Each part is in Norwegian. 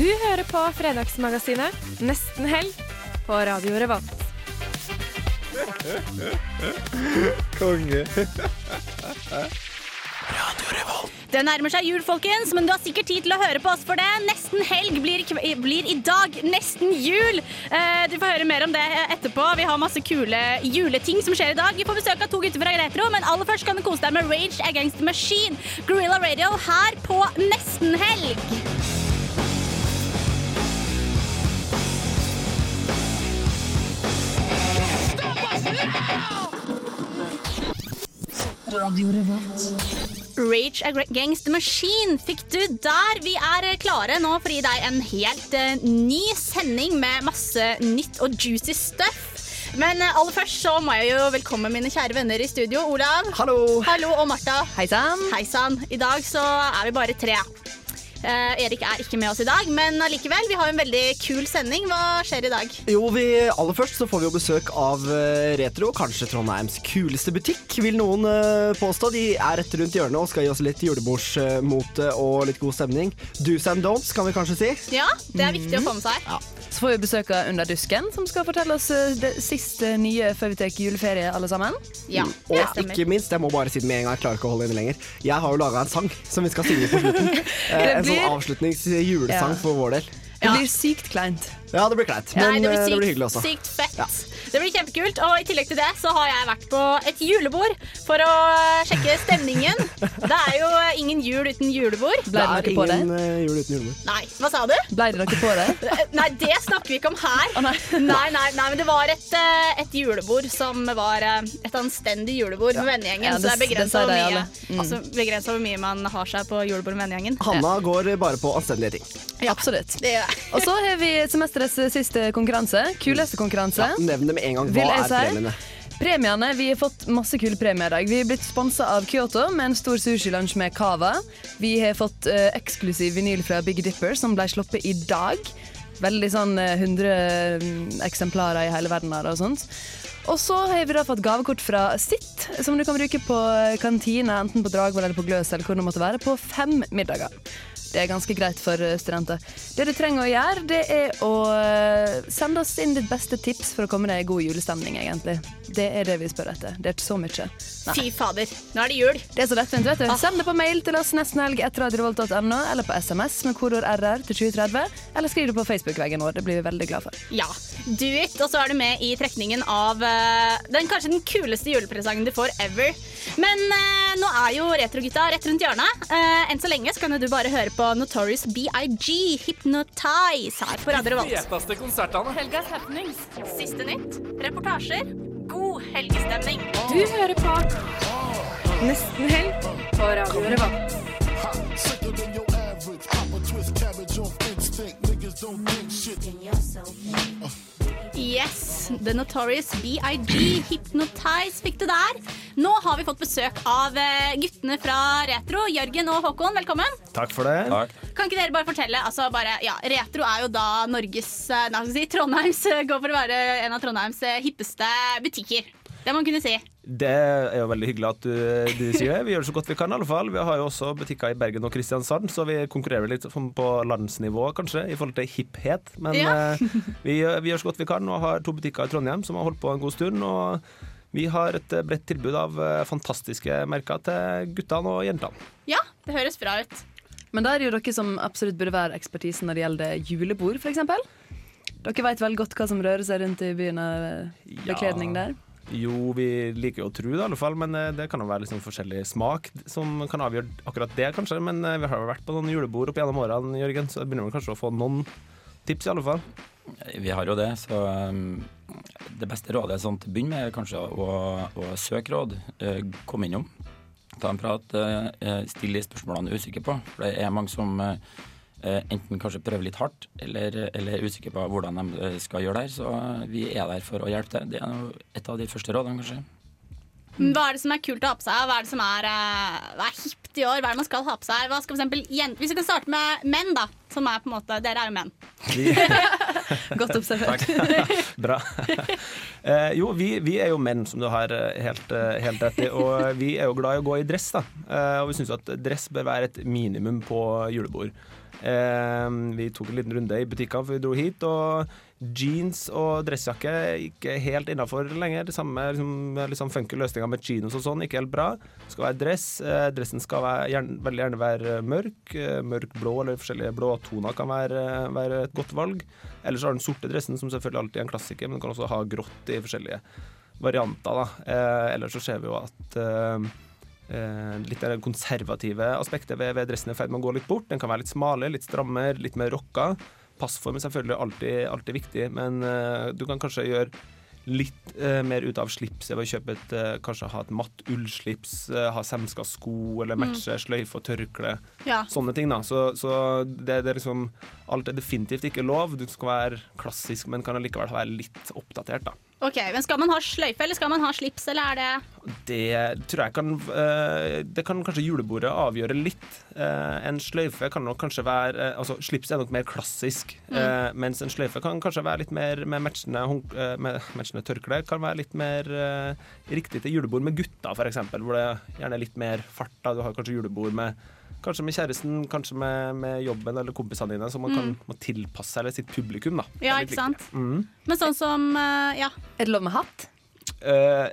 Du hører på Fredagsmagasinet Nesten helg på Radio Revolt. Konge. Radio Revolt. Det nærmer seg jul, folkens, men du har sikkert tid til å høre på oss for det. Nesten helg blir, i- blir i dag nesten jul. Eh, du får høre mer om det etterpå. Vi har masse kule juleting som skjer i dag. Vi får besøk av to gutter fra Retro, men aller først kan du kose deg med Rage Against the Machine. Gorilla Radio her på Nesten helg. Rage Against the Machine fikk du der. Vi er klare nå for å gi deg en helt eh, ny sending med masse nytt og juicy stuff. Men eh, aller først så må jeg jo velkomme mine kjære venner i studio. Olav. Hallo. Hallo, og Martha. Hei sann. I dag så er vi bare tre. Eh, Erik er ikke med oss i dag, men allikevel, vi har en veldig kul sending. Hva skjer i dag? Jo, vi, Aller først så får vi jo besøk av eh, Retro, kanskje Trondheims kuleste butikk, vil noen eh, påstå. De er rett rundt hjørnet og skal gi oss litt julebordsmote og litt god stemning. Do's and don'ts, kan vi kanskje si. Ja, det er viktig å få med seg. Så får vi besøk av Under dusken, som skal fortelle oss eh, det siste nye før vi tar juleferie, alle sammen. Ja, det Og stemmer. ikke minst, jeg må bare si det med en gang, jeg klarer ikke å holde inne lenger. Jeg har jo laga en sang som vi skal synge på slutten. Eh, en blir- avslutnings julesang Ja. for vår del. Det blir sykt kleint. Ja, det blir kleint, Nei, men det blir eh, sykt, det blir hyggelig også. Sykt fett. Ja. Det blir kjempekult. Og i tillegg til det så har jeg vært på et julebord for å sjekke stemningen. Det er jo ingen jul uten julebord. Ble det det noe på er det? ingen eh, jul uten julebord. Nei, hva sa du? Ble det noe på det? Nei, det snakker vi ikke om her. Oh, nei. Nei, nei, nei, men det var et, eh, et julebord som var eh, et anstendig julebord med vennegjengen. Ja, så det er begrensa hvor, mye- Mm. altså, mye man har seg på julebord med vennegjengen. Hanna går bare på anstendige ting. Absolutt. Det gjør jeg. Og så har vi semesterets siste konkurranse. Kuleste konkurranse. Ja, nevn det med en gang. Hva er premiene? Premiene, Vi har fått masse kule premier i dag. Vi er blitt sponsa av Kyoto med en stor sushilunsj med cava. Vi har fått uh, eksklusiv vinyl fra Big Dipper, som ble sluppet i dag. Veldig sånn eh, 100 mm, eksemplarer i hele verden her og sånt. Og så har vi da fått gavekort fra Sitt, som du kan bruke på kantina, enten på Dragvoll eller på Gløs, eller hvor det måtte være, på fem middager. Det er ganske greit for eh, studenter. Det du trenger å gjøre, det er å eh, sende oss inn ditt beste tips for å komme deg i god julestemning, egentlig. Det er det vi spør etter. Det er ikke så mye. Nei. Fy fader, nå er det jul. Det er så lettvint, vet du. Send det på mail til oss nestenhelg etter radiorevolt.no, eller på SMS med kodord RR til 2030, eller skriv det på Facebook-veggen vår. Det blir vi veldig glad for. Ja, do it. Og så er du med i trekningen av eh, den kanskje den kuleste julepresangen du får ever. Men nå er jo Retrogutta rett rundt hjørnet. Enn så lenge så kan jo du bare høre på Notorious BIG, Hypnotize, her på Radio Revolt. Feteste konsertene. Helgas happenings. Siste nytt, reportasjer, god helgestemning. Du hører på Nesten helg på Radio Revolt. Yes, The Notorious BIG, Hypnotize fikk du der. Har vi fått besøk av eh, guttene fra Retro. Jørgen og Håkon, velkommen. Takk for det. Kan ikke dere bare fortelle, altså bare, ja, Retro er jo da Norges, eh, nei, si, Trondheims, eh, går for å være en av Trondheims hippeste butikker. Det må man kunne si. Det er jo veldig hyggelig at du, du sier det. Vi gjør det så godt vi kan, i alle fall. Vi har jo også butikker i Bergen og Kristiansand, så vi konkurrerer litt sånn på landsnivå, kanskje, i forhold til hipphet. Men Ja. vi, vi gjør så godt vi kan, og har to butikker i Trondheim som har holdt på en god stund. Og vi har et eh, bredt tilbud av eh, fantastiske merker til guttene og jentene. Ja, det høres bra ut. Men da er det jo dere som absolutt burde være ekspertisen når det gjelder julebord, f.eks. Dere vet vel godt hva som rører seg rundt i byen av eh, bekledning der? Jo, vi liker jo å tro det, i alle fall, men det kan jo være liksom forskjellig smak som kan avgjøre akkurat det, kanskje. Men vi har jo vært på noen julebord opp gjennom årene, Jørgen, så begynner vi kanskje å få noen tips, i alle fall. Vi har jo det, så um, det beste rådet sånn til å begynne med er kanskje å, å søke råd. Eh, Kom innom, ta en prat, eh, still de spørsmålene du er usikker på. For det er mange som eh, eh, enten kanskje prøver litt hardt, eller, eller er usikre på hvordan de eh, skal gjøre det her. Så eh, vi er der for å hjelpe til. Det er et av de første rådene, kanskje. Hva er det som er kult å ha på seg? Hva er det som er, uh, er hipt i år? Hva er det man skal ha på seg? Hva skal for eksempel, Hvis vi kan starte med menn, da. Som er på en måte, Dere er jo menn. Godt observert. Bra. Uh, jo, vi, vi er jo menn, som du har eh, helt, helt rett i. Og vi er jo glad i å gå i dress, da. Uh, og vi syns at dress bør være et minimum på julebord. Vi tok en liten runde i butikkene før vi dro hit, og jeans og dressjakke ikke helt innafor lenger. Det samme liksom, sånn funky løsninger med chinos og sånn, ikke helt bra. Det skal være dress. Eh, dressen skal være, gjerne, veldig gjerne være mørk. Eh, mørk blå eller forskjellige blåtoner kan være, være et godt valg. Ellers har den sorte dressen, som selvfølgelig alltid er en klassiker, men den kan også ha grått i forskjellige varianter. Da. Eh, ellers så ser vi jo at eh, eh, litt av det konservative aspektet ved, ved dressen er i ferd med å gå litt bort. Den kan være litt smalere, litt strammere, litt mer rocka. Passform er selvfølgelig alltid, alltid viktig, men uh, du kan kanskje gjøre litt uh, mer ut av slipset ved å kjøpe et uh, Kanskje ha et matt ullslips, ha semska sko eller matche sløyfe og tørkle. Ja. Sånne ting, da. Så, så det, det er liksom Alt er definitivt ikke lov. Du skal være klassisk, men kan allikevel være litt oppdatert, da. Ok, men Skal man ha sløyfe eller skal man ha slips, eller er det Det tror jeg kan eh, Det kan kanskje julebordet avgjøre litt. Eh, En sløyfe kan nok kanskje være eh, Altså, slips er nok mer klassisk, mm. mens en sløyfe kan kanskje være litt mer med matchende, matchende tørkle. Kan være litt mer riktig til julebord med gutta, f.eks., hvor det gjerne er litt mer fart. da Du har kanskje julebord med Kanskje med kjæresten, kanskje med, med jobben eller kompisene dine, så man kan må tilpasse seg eller sitt publikum. da Det Ja, er litt ikke sant? Mm. Men sånn som eh, Ja. Er det lov med hatt? Eh,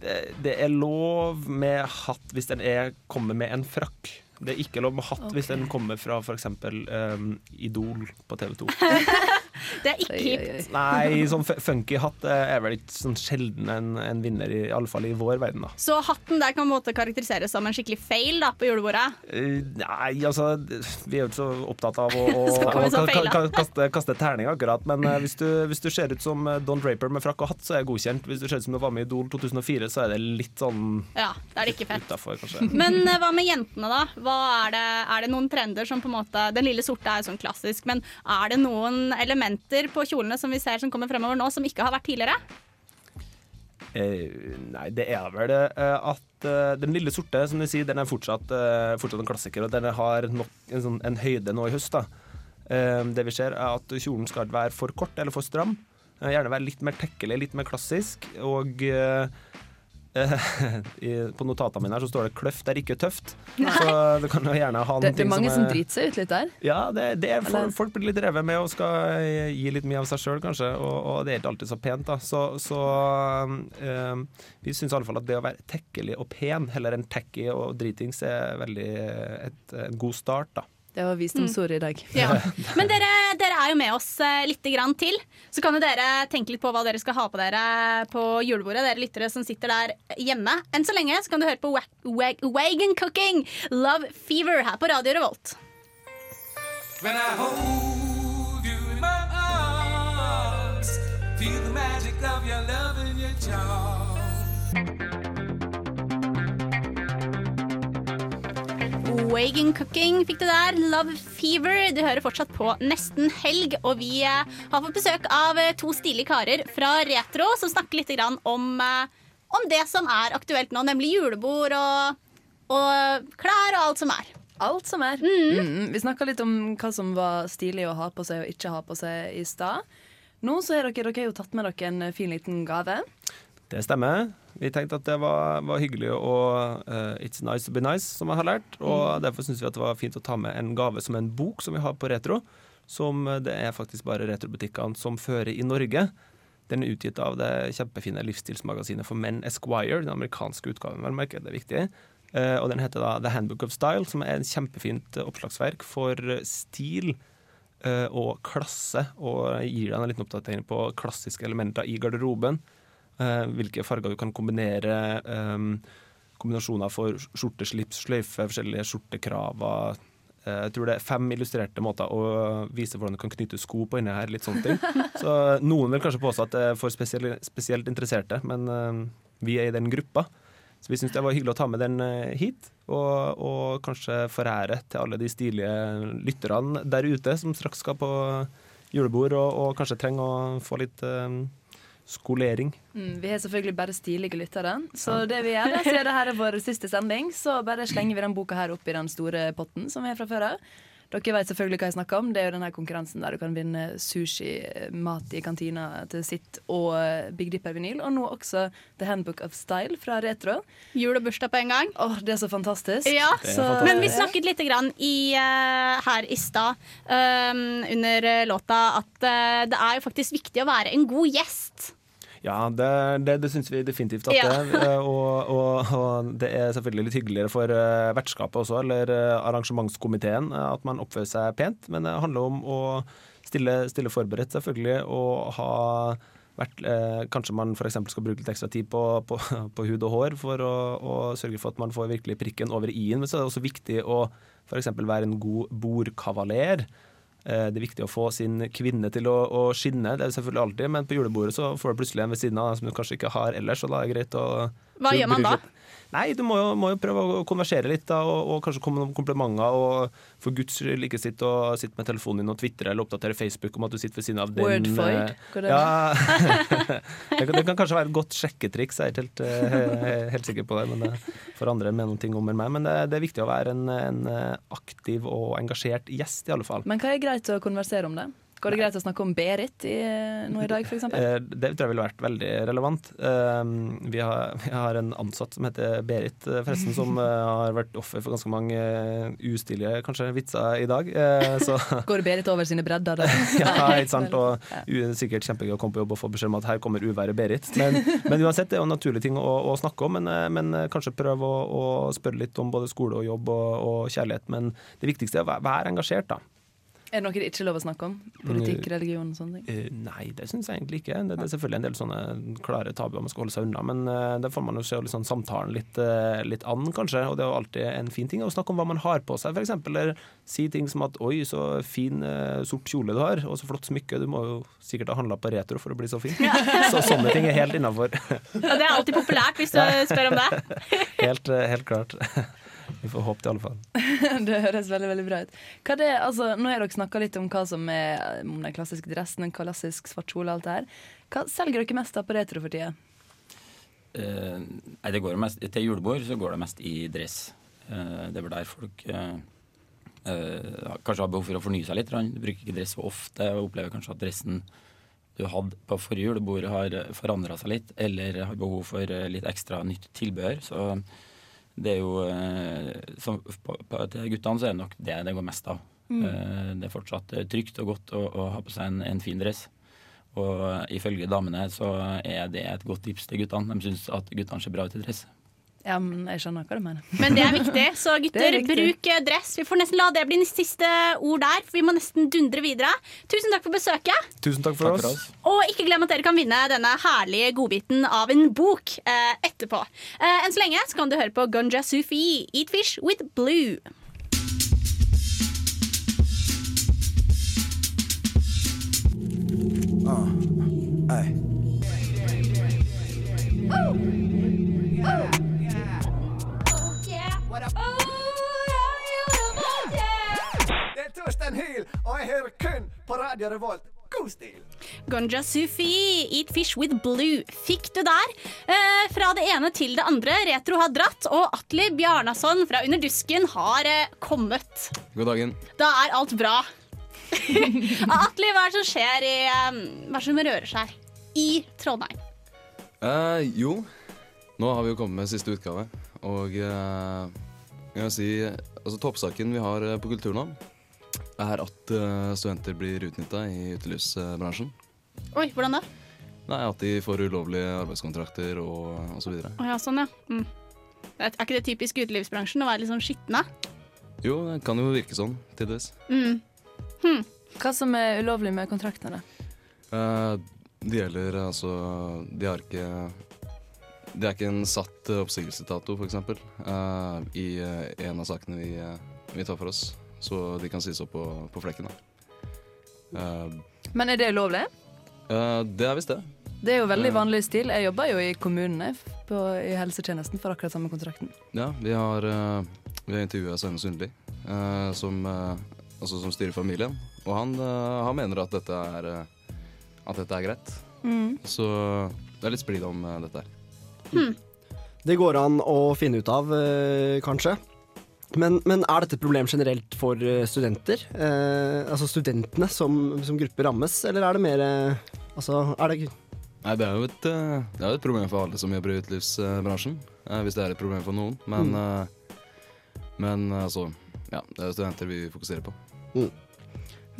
det, det er lov med hatt hvis den er, kommer med en frakk. Det er ikke lov med hatt hvis den kommer fra f.eks. Um, Idol på TV 2. Det er ikke Oi, hipt. oi, oi. Nei, sånn funky hatt eh, er vel ikke sånn sjelden en, en vinner, i alle fall i vår verden, da. Så hatten der kan måte karakteriseres som en skikkelig feil da, på julebordet. Eh, nei, altså Vi er jo ikke så opptatt av å, å, å ka- kaste, kaste terning, akkurat. Men eh, hvis, du, hvis du ser ut som Don Draper med frakk og hatt, så er jeg godkjent. Hvis du ser ut som du var med i Idol 2004, så er det litt sånn Ja, da er det ikke fett. Utenfor. Men hva med jentene, da? Hva er, det, er det noen trender som på en måte Den lille sorte er jo sånn klassisk, men er det noen elementer på kjolene som vi ser som kommer fremover nå, som ikke har vært tidligere? Eh, nei, det er vel eh, at eh, den lille sorte, som du sier, den er fortsatt, eh, fortsatt en klassiker, og den har nok en, sånn, en høyde nå i høst. da. Eh, det vi ser, er at kjolen skal være for kort eller for stram. Eh, gjerne være litt mer tekkelig, litt mer klassisk. Og i, på notatene mine her så står det 'kløft er ikke tøft'. Så du kan jo gjerne ha Det, det er mange som som driter seg ut litt der. ja, det, det er, folk, folk blir litt revet med og skal eh, gi litt mye av seg sjøl, kanskje. Og, og det er ikke alltid så pent, da. Så, så eh, vi syns iallfall at det å være tekkelig og pen heller enn tacky og dritings er veldig et, en god start, da. Det var visdomsordet i dag. Ja. Men dere, dere er jo med oss eh, litt grann til. Så kan jo dere tenke litt på hva dere skal ha på dere på julebordet. Dere lyttere som sitter der hjemme. Enn så lenge så kan du høre på Wa- Wa- Wagon Cooking Love Fever her på Radio Revolt. When I hold you in my arms, feel the magic of your Wagon Cooking fikk du der. Love Fever. Du hører fortsatt på Nesten helg, og vi eh, har fått besøk av eh, to stilige karer fra Retro som snakker litt om, eh, om det som er aktuelt nå, nemlig julebord og, og klær og alt som er. Alt som er. Mm, vi snakka litt om hva som var stilig å ha på seg og ikke ha på seg i stad. Nå så har dere, dere har jo tatt med dere en fin liten gave. Det stemmer. Vi tenkte at det var, var hyggelig og uh, It's nice to be nice, som jeg har lært. Og derfor syns vi at det var fint å ta med en gave som en bok som vi har på Retro. Som eh, det er faktisk bare retrobutikkene som fører i Norge. Den er utgitt av det kjempefine livsstilsmagasinet for menn Esquire, den amerikanske utgaven, vel merke, det er viktig. Uh, og den heter da The Handbook of Style, som er en kjempefint eh, oppslagsverk for eh, stil eh, og klasse, og gir deg en liten oppdatering på klassiske elementer i garderoben. Eh, hvilke farger du kan kombinere. eh, kombinasjoner for skjorte, slips, sløyfe, forskjellige skjortekraver. Eh, jeg tror det er fem illustrerte måter å vise hvordan du kan knytte sko på inni her. litt sånne ting. Så Noen vil kanskje påstå at det er for spesielt interesserte, men vi er i den gruppa. Så vi syns det var hyggelig å ta med den hit, og, og kanskje forære til alle de stilige lytterne der ute som straks skal på julebord og, og kanskje trenger å få litt skolering. Mm, vi har selvfølgelig bare stilige lyttere. Så det vi gjør, så siden det her er vår siste sending, så bare slenger vi den boka her opp i den store potten som vi har fra før av. Dere vet selvfølgelig hva jeg snakker om. Det er jo denne konkurransen der du kan vinne sushi, mat i kantina til sitt og eh, Big Dipper-vinyl. Og nå også The Handbook of Style fra Retro. Jul og bursdag på en gang. Åh, Det er så fantastisk. Ja, Så- fantastisk. Men vi snakket litt grann i, uh, her i stad um, under låta at uh, det er jo faktisk viktig å være en god gjest. Ja, det, det, det syns vi definitivt at Ja. det er. eh, Og, og, og det er selvfølgelig litt hyggeligere for eh, vertskapet også, eller eh, arrangementskomiteen, at man oppfører seg pent. Men det handler om å stille, stille forberedt, selvfølgelig, og ha vært, eh, kanskje man f.eks. skal bruke litt ekstra tid på, på, på hud og hår for å, å sørge for at man får virkelig prikken over i-en. Men så er det også viktig å f.eks. være en god bordkavaler. Eh, Det er viktig å få sin kvinne til å, å skinne, det er det selvfølgelig alltid, men på julebordet så får du plutselig en ved siden av som du kanskje ikke har ellers, og da er det greit å Hva gjør man da? litt- Nei, du må jo, må jo prøve å konversere litt, da, og, og kanskje komme med noen komplimenter, og for guds skyld ikke sitte, og, sitte med telefonen din og tvitre eller oppdatere Facebook om at du sitter ved siden av den Wordfight, eh, hva det Ja, det, kan, det kan kanskje være et godt sjekketriks, jeg er ikke helt, helt, helt sikker på det, men det for andre med noen ting om enn meg. Men det, det er viktig å være en, en eh, aktiv og engasjert gjest, i alle fall. Men hva er greit å konversere om det? Går det greit å snakke om Berit i, nå i dag, f.eks.? Eh, Det tror jeg ville vært veldig relevant. Eh, Vi har, vi har en ansatt som heter Berit, eh, forresten, som eh, har vært offer for ganske mange eh, ustilige kanskje vitser i dag. Eh, Så Går Berit over sine bredder? Da? ja, ikke sant. Og sikkert kjempegøy å komme på jobb og få beskjed om at her kommer uværet Berit. Men, men uansett, det er jo en naturlig ting å, å snakke om. Men, eh, men eh, kanskje prøve å, å spørre litt om både skole og jobb og, og kjærlighet. Men det viktigste er å være engasjert, da. Er det noe det ikke er lov å snakke om? Politikk, religion og sånne ting? Uh, Nei, det syns jeg egentlig ikke. Det, det er selvfølgelig en del sånne klare tabuer man skal holde seg unna, men uh, det får man jo se sånn samtalen litt, uh, litt an, kanskje. Og det er jo alltid en fin ting å snakke om hva man har på seg, f.eks. Eller si ting som at 'oi, så fin sort kjole du har', og så flott smykke. Du må jo sikkert ha handla på retro for å bli så fin. Så sånne ting er helt innafor. ja, det er alltid populært hvis du spør om det. Helt, helt klart. Vi får håpe det, i alle fall. Det høres veldig veldig bra ut. Hva det, altså, nå har dere snakka litt om hva som er om den klassiske dressen, en klassisk svart kjole og alt det her. Hva selger dere mest av på retro for tida? Eh, nei, det går mest, til julebord så går det mest i dress. Eh, det er vel der folk eh, eh, kanskje har behov for å fornye seg litt. Du bruker ikke dress så ofte og opplever kanskje at dressen du hadde på forrige julebord har forandra seg litt, eller har behov for eh, litt ekstra nytt tilbehør. Så det er jo som, på, på, Til guttene så er det nok det det går mest av. Mm. det er fortsatt eh, trygt og godt å, å ha på seg en, en fin dress. Og ifølge damene så er det et godt tips til guttene. De syns at guttene ser bra ut i dress. Ja, men jeg skjønner hva du mener. Men det er viktig. Så gutter, er viktig. bruk eh, dress. Vi får nesten la det bli den siste ord der, for vi må nesten dundre videre. Tusen takk for besøket. Tusen takk for Takk for oss. oss. Og ikke glem at dere kan vinne denne herlige godbiten av en bok eh, etterpå. Eh, enn så lenge så kan du høre på Gunja Sufi, Eat Fish with Blue. Det på hadde valgt God stil! Gonja Sufi, Eat Fish with Blue. Fikk du der? Eh, fra det ene til det andre. Retro har dratt, og Atli Bjarnason fra Under dusken har eh, kommet. God dagen. Da er alt bra. Atli, hva er det som skjer i eh, Hva er det som rører seg i Trondheim? Eh, jo, nå har vi jo kommet med siste utgave, og eh, jeg vil si altså toppsaken vi har på Kultur nå, er at eh, studenter blir utnytta i utelivsbransjen. Oi, hvordan da? Nei, at de får ulovlige arbeidskontrakter og, osv. så videre. Ja, sånn, ja. Mm. Er ikke det typisk utelivsbransjen å være litt sånn skitne? Jo, det kan jo virke sånn, tidvis. Mm. Hva som er ulovlig med kontraktene? Eh, det gjelder altså De har ikke Det er ikke en satt eh, oppsigelsesdato, f.eks. Uh, I eh, en av sakene vi, eh, vi tar for oss. Så de kan sies opp på, på flekken. da. Eh, Men er det ulovlig? Uh, det er visst det. Det er jo veldig vanlig stil. Jeg jobber jo i kommunene på, i helsetjenesten for akkurat samme kontrakten. Ja, vi har, uh, vi har intervjua Svein Sundli, eh, som, eh, altså, som styrer familien. Og han, eh, han mener at dette er, eh, at dette er greit. Mm. Så det er litt splid om eh, dette her. Det går an å finne ut av, eh, kanskje. Men, men er dette et problem generelt for eh, studenter? Eh, altså studentene som, som gruppe rammes, eller er det mer eh, Altså, er det Nei, det er jo et, eh, det er et problem for alle som jobber i utelivsbransjen. eh, hvis det er et problem for noen. Men, eh, men altså Ja, det er studenter vi fokuserer på.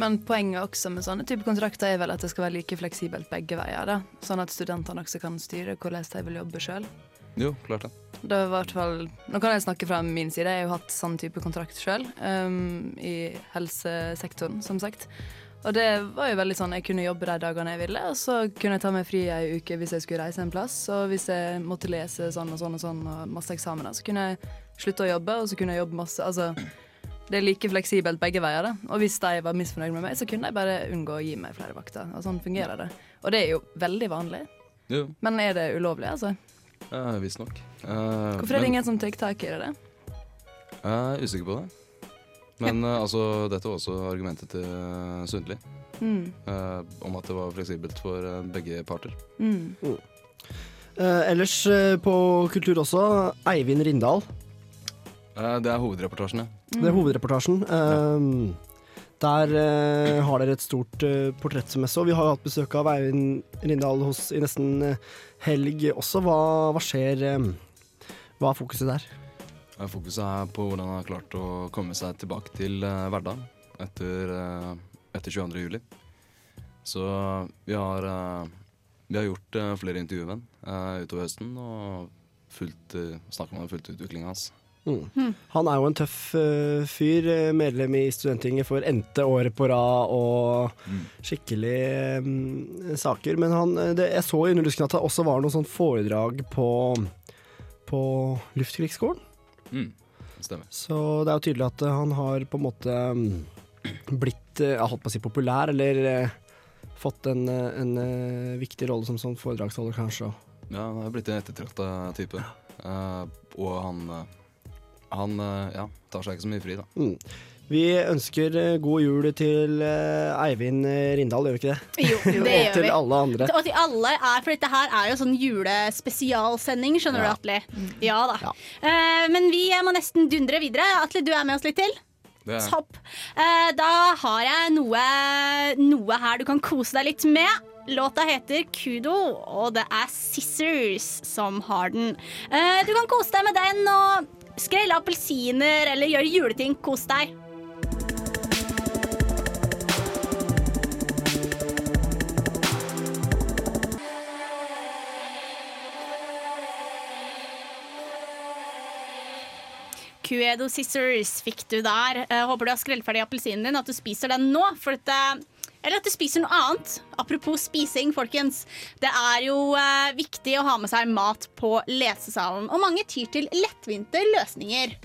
Men poenget også med sånne type kontrakter er vel at det skal være like fleksibelt begge veier. da. Sånn at studentene også kan styre hvordan de vil jobbe sjøl. Jo, klart det. Det var i hvert fall, Nå kan jeg snakke fra min side. Jeg har jo hatt sånn type kontrakt sjøl. I helsesektoren, som sagt. Og det var jo veldig sånn jeg kunne jobbe de dagene jeg ville, og så kunne jeg ta meg fri ei uke hvis jeg skulle reise en plass. Og hvis jeg måtte lese sånn og sånn og sånn og masse eksamener, så kunne jeg slutte å jobbe, og så kunne jeg jobbe masse. Altså, det er like fleksibelt begge veier. da. Og hvis de var misfornøyd med meg, så kunne jeg bare unngå å gi meg flere vakter. Og sånn fungerer det. Og det er jo veldig vanlig. Jo, Men er det ulovlig, altså? Uh, visstnok. Uh, Hvorfor er det ingen som tar tak i det? Jeg er usikker på det. Men uh, altså, dette var også argumentet til eh, Sundli. Mm. Uh, om at det var fleksibelt for eh, begge parter. Mm. eh, Ellers eh, på kultur også, Eivind Rindal. Eh, det er hovedreportasjen, ja. Det er hovedreportasjen. Ja. der eh, har dere et stort uh, portrett og. Vi har jo hatt besøk av Eivind Rindal hos i nesten eh, helg også. Hva, hva skjer? eh, hva er fokuset der? Eh, Fokuset er på hvordan han har klart å komme seg tilbake til uh, hverdagen etter, eh, etter 22. juli. Så vi har, eh, vi har gjort eh, flere intervjuer med eh, utover høsten og fulgt, snakket om fulgt utviklingen hans. Mm. Han er jo en tøff uh, fyr, eh, medlem i Studenttinget for n-te året på rad og skikkelig um, saker. Men han, eh, det, jeg så i Underdusken at det også var noe sånt foredrag på, på Luftkrigsskolen. Mm. Stemmer. Så det er jo tydelig at han har på en måte mm, blitt jeg holdt på å si populær, eller fått en, en viktig rolle som sånn foredragsholder, kanskje. Ja, han har blitt en ettertrakta type. Uh, og han, han eh, ja, tar seg ikke så mye fri, da. Mm. Vi ønsker eh, god jul til eh, Eivind Rindal, gjør vi ikke det? Jo, det og til alle andre. Og til alle er, for dette her er jo sånn julespesialsending, skjønner Ja. du, Atle? Ja da. Eh, men vi må nesten dundre videre. Atle, du er med oss litt til? Det er, Topp. Uh, da har jeg noe, noe her du kan kose deg litt med. Låta heter Kudo, og det er Scissors som har den. Uh, du kan kose deg med den og skrelle appelsiner eller gjøre juleting. Kos deg. Cuedo Scissors fikk du der. Jeg håper du har skrelt ferdig appelsinen din, at du spiser den nå. For dette, eller at du spiser noe annet. Apropos spising, folkens. Det er jo eh, viktig å ha med seg mat på lesesalen, og mange tyr til lettvinte løsninger.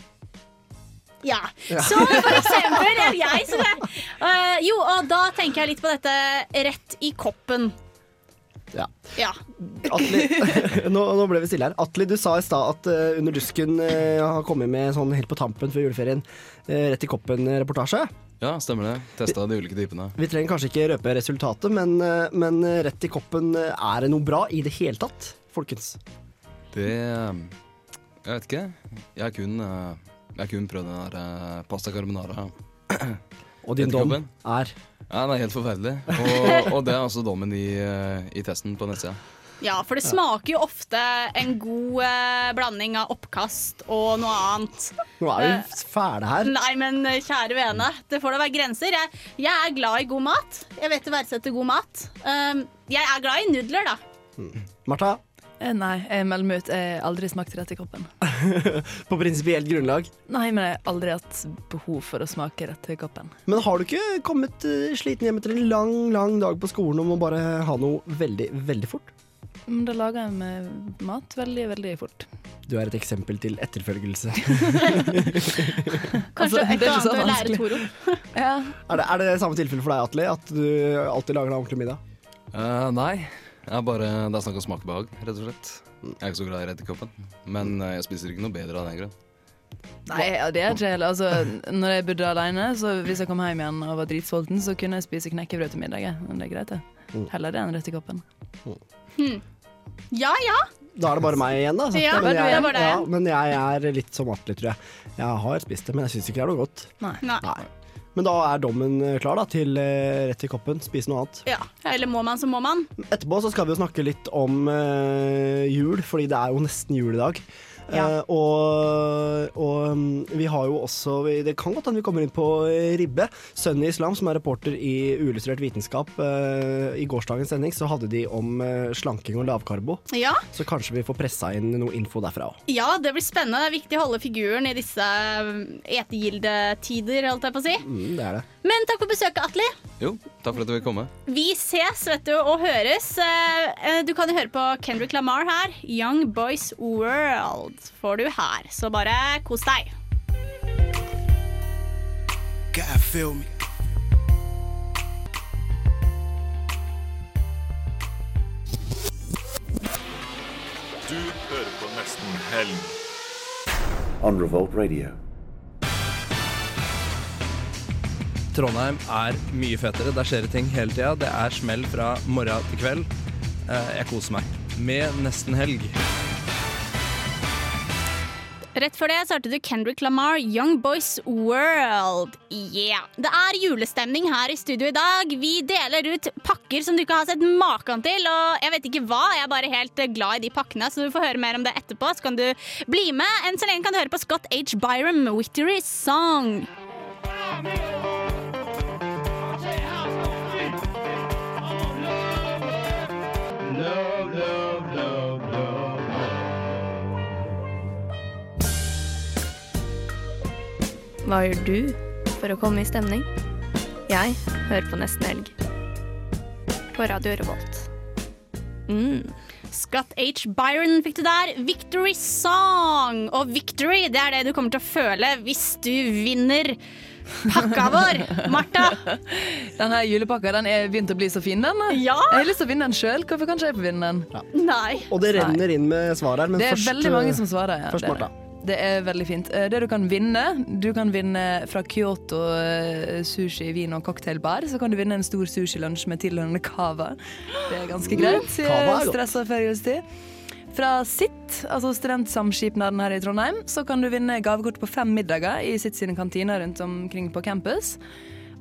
Ja. Så for eksempel er jeg som er eh, Jo, og da tenker jeg litt på dette rett i koppen. Ja. Ja. Atli, nå, nå ble vi stille her. Atli, du sa i stad at uh, Under dusken uh, har kommet med sånn helt på tampen før juleferien uh, Rett i koppen-reportasje. Ja, stemmer det. Testa de ulike typene. Vi trenger kanskje ikke røpe resultatet, men, eh, men eh, Rett i koppen, eh, er det noe bra i det hele tatt, folkens? Det Jeg vet ikke. Jeg har kun, eh, jeg har kun prøvd den der eh, pasta carbonara. Og din dom er Ja, den er helt forferdelig. Og, og det er altså dommen i, eh, i testen på nettsida. Ja, for det smaker jo ofte en god eh, blanding av oppkast og noe annet. Nå er vi fæle her. Nei, men eh, kjære vene, det får da være grenser. Jeg, jeg er glad i god mat. Jeg vet å verdsette god mat. Um, jeg er glad i nudler, da. Martha, Eh, Nei, jeg melder meg ut. Jeg har aldri smakt rett i koppen. på prinsipielt grunnlag. Nei, men jeg har aldri hatt behov for å smake rett i koppen. Men har du ikke kommet eh, sliten hjem etter en lang, lang dag på skolen om å bare ha noe veldig, veldig fort? Men da lager jeg meg mat veldig, veldig fort. Du er et eksempel til etterfølgelse. Kanskje Altså, et det er ikke så annet å lære vanskelig. Toro. Ja. Er det, er det samme tilfelle for deg, Atle? At du alltid lager deg ordentlig middag? Uh, nei, jeg bare, det er snakk om smakbehag, rett og slett. Jeg er ikke så glad i Redderkoppen, men eh, jeg spiser ikke noe bedre av den grunn. Nei, det er ikke heller altså, Når jeg bodde alene, så hvis jeg kom hjem igjen og var dritsulten, så kunne jeg spise knekkebrød til middag. Men det er greit, det. Mm. Heller det enn rett i koppen. Ja ja. Da er det bare meg igjen, da. Ja, men, det jeg, deg. ja, men jeg er litt som Atle, tror jeg. Jeg har spist det, men jeg syns ikke det er noe godt. Nei. Nei. Men da er dommen eh, klar da, til uh, rett i koppen. Spis noe annet. Ja. Eller må man, så må man. Etterpå så skal vi jo snakke litt om uh, jul, fordi det er jo nesten jul i dag. Ja. Eh, og og um, vi har jo også Det kan godt hende vi kommer inn på Ribbe. Ribbe. i Islam, som er reporter i Uillustrert vitenskap. eh, I gårsdagens sending så hadde de om eh, slanking og lavkarbo. Ja. Så kanskje vi får pressa inn noe info derfra òg. ja, det blir spennende. Det er viktig å holde figuren i disse um, etegildetider, holdt jeg på å si. Mm, det er det. Men takk for besøket, Atli. Jo, takk for at du vil komme. Vi ses vet du, og høres. Eh, eh, Du kan jo høre på Kendrick Lamar her. Young Boys World får du her. Så bare kos deg. God feel me. Du hører på Nesten Helg. on Revolt Radio. Trondheim er mye fetere. Der skjer det ting hele tida. Det er smell fra morgen til kveld. Eh, Jeg koser meg. Med nesten helg. Rett før det så hørte du Kendrick Lamar, Young Boys World. Yeah. Det er julestemning her i studio i dag. Vi deler ut pakker som du ikke har sett maken til. Og jeg vet ikke hva, jeg er bare helt glad i de pakkene, så du får høre mer om det etterpå. Så kan du bli med. Enn så lenge kan du høre på Scott H. Byram, Victory Song. Hva gjør du for å komme i stemning? Jeg hører på Nesten Helg. På Radio Revolt. Mm. Scott H. Byron fikk du der. Victory Song. Og victory, det er det du kommer til å føle hvis du vinner pakka vår. Martha. Den her julepakka den er begynt å bli så fin, den. Ja. Jeg har lyst til å vinne den sjøl. Hvorfor kan ikke jeg få vinne den? Nei. Og det renner inn med svar her, men det er først veldig mange som svarer. Ja. Først det, er Martha. Det. er veldig fint. Eh, Det du kan vinne Du kan vinne fra Kyoto eh, sushi, vin og cocktailbar. Så kan du vinne en stor sushilunsj med tilhørende cava. Det er ganske greit. Stressa før julestid. Fra SIT, altså Studentsamskipnaden her i Trondheim, så kan du vinne gavekort på fem middager i SIT sine kantiner rundt omkring på campus.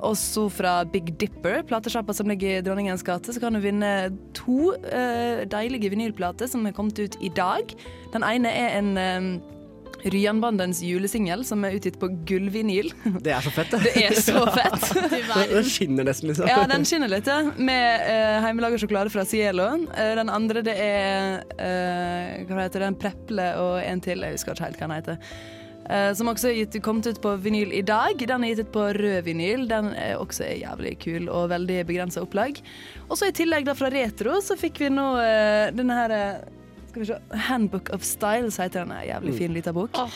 Og så fra Big Dipper, platesjappa som ligger i Dronningens gate, så kan du vinne to uh, deilige vinylplater som er kommet ut i dag. Den ene er en uh, Ryanbandens julesingel som er utgitt på gullvinyl. Det er så fett, det. Det er så fett. den skinner nesten, liksom. Ja, den skinner litt, ja. Med uh, hjemmelaga sjokolade fra Cielo. Uh, den andre det er uh, Hva heter den? Preple og en til. Jeg husker ikke helt hva den heter. Uh, som også er gitt, kommet ut på vinyl i dag. Den er gitt ut på rød vinyl. Den er også jævlig kul og veldig begrensa opplag. Og så i tillegg da fra Retro så fikk vi nå uh, denne her eh, Skal vi se Handbook of Styles heter den. Jævlig fin lita bok. Det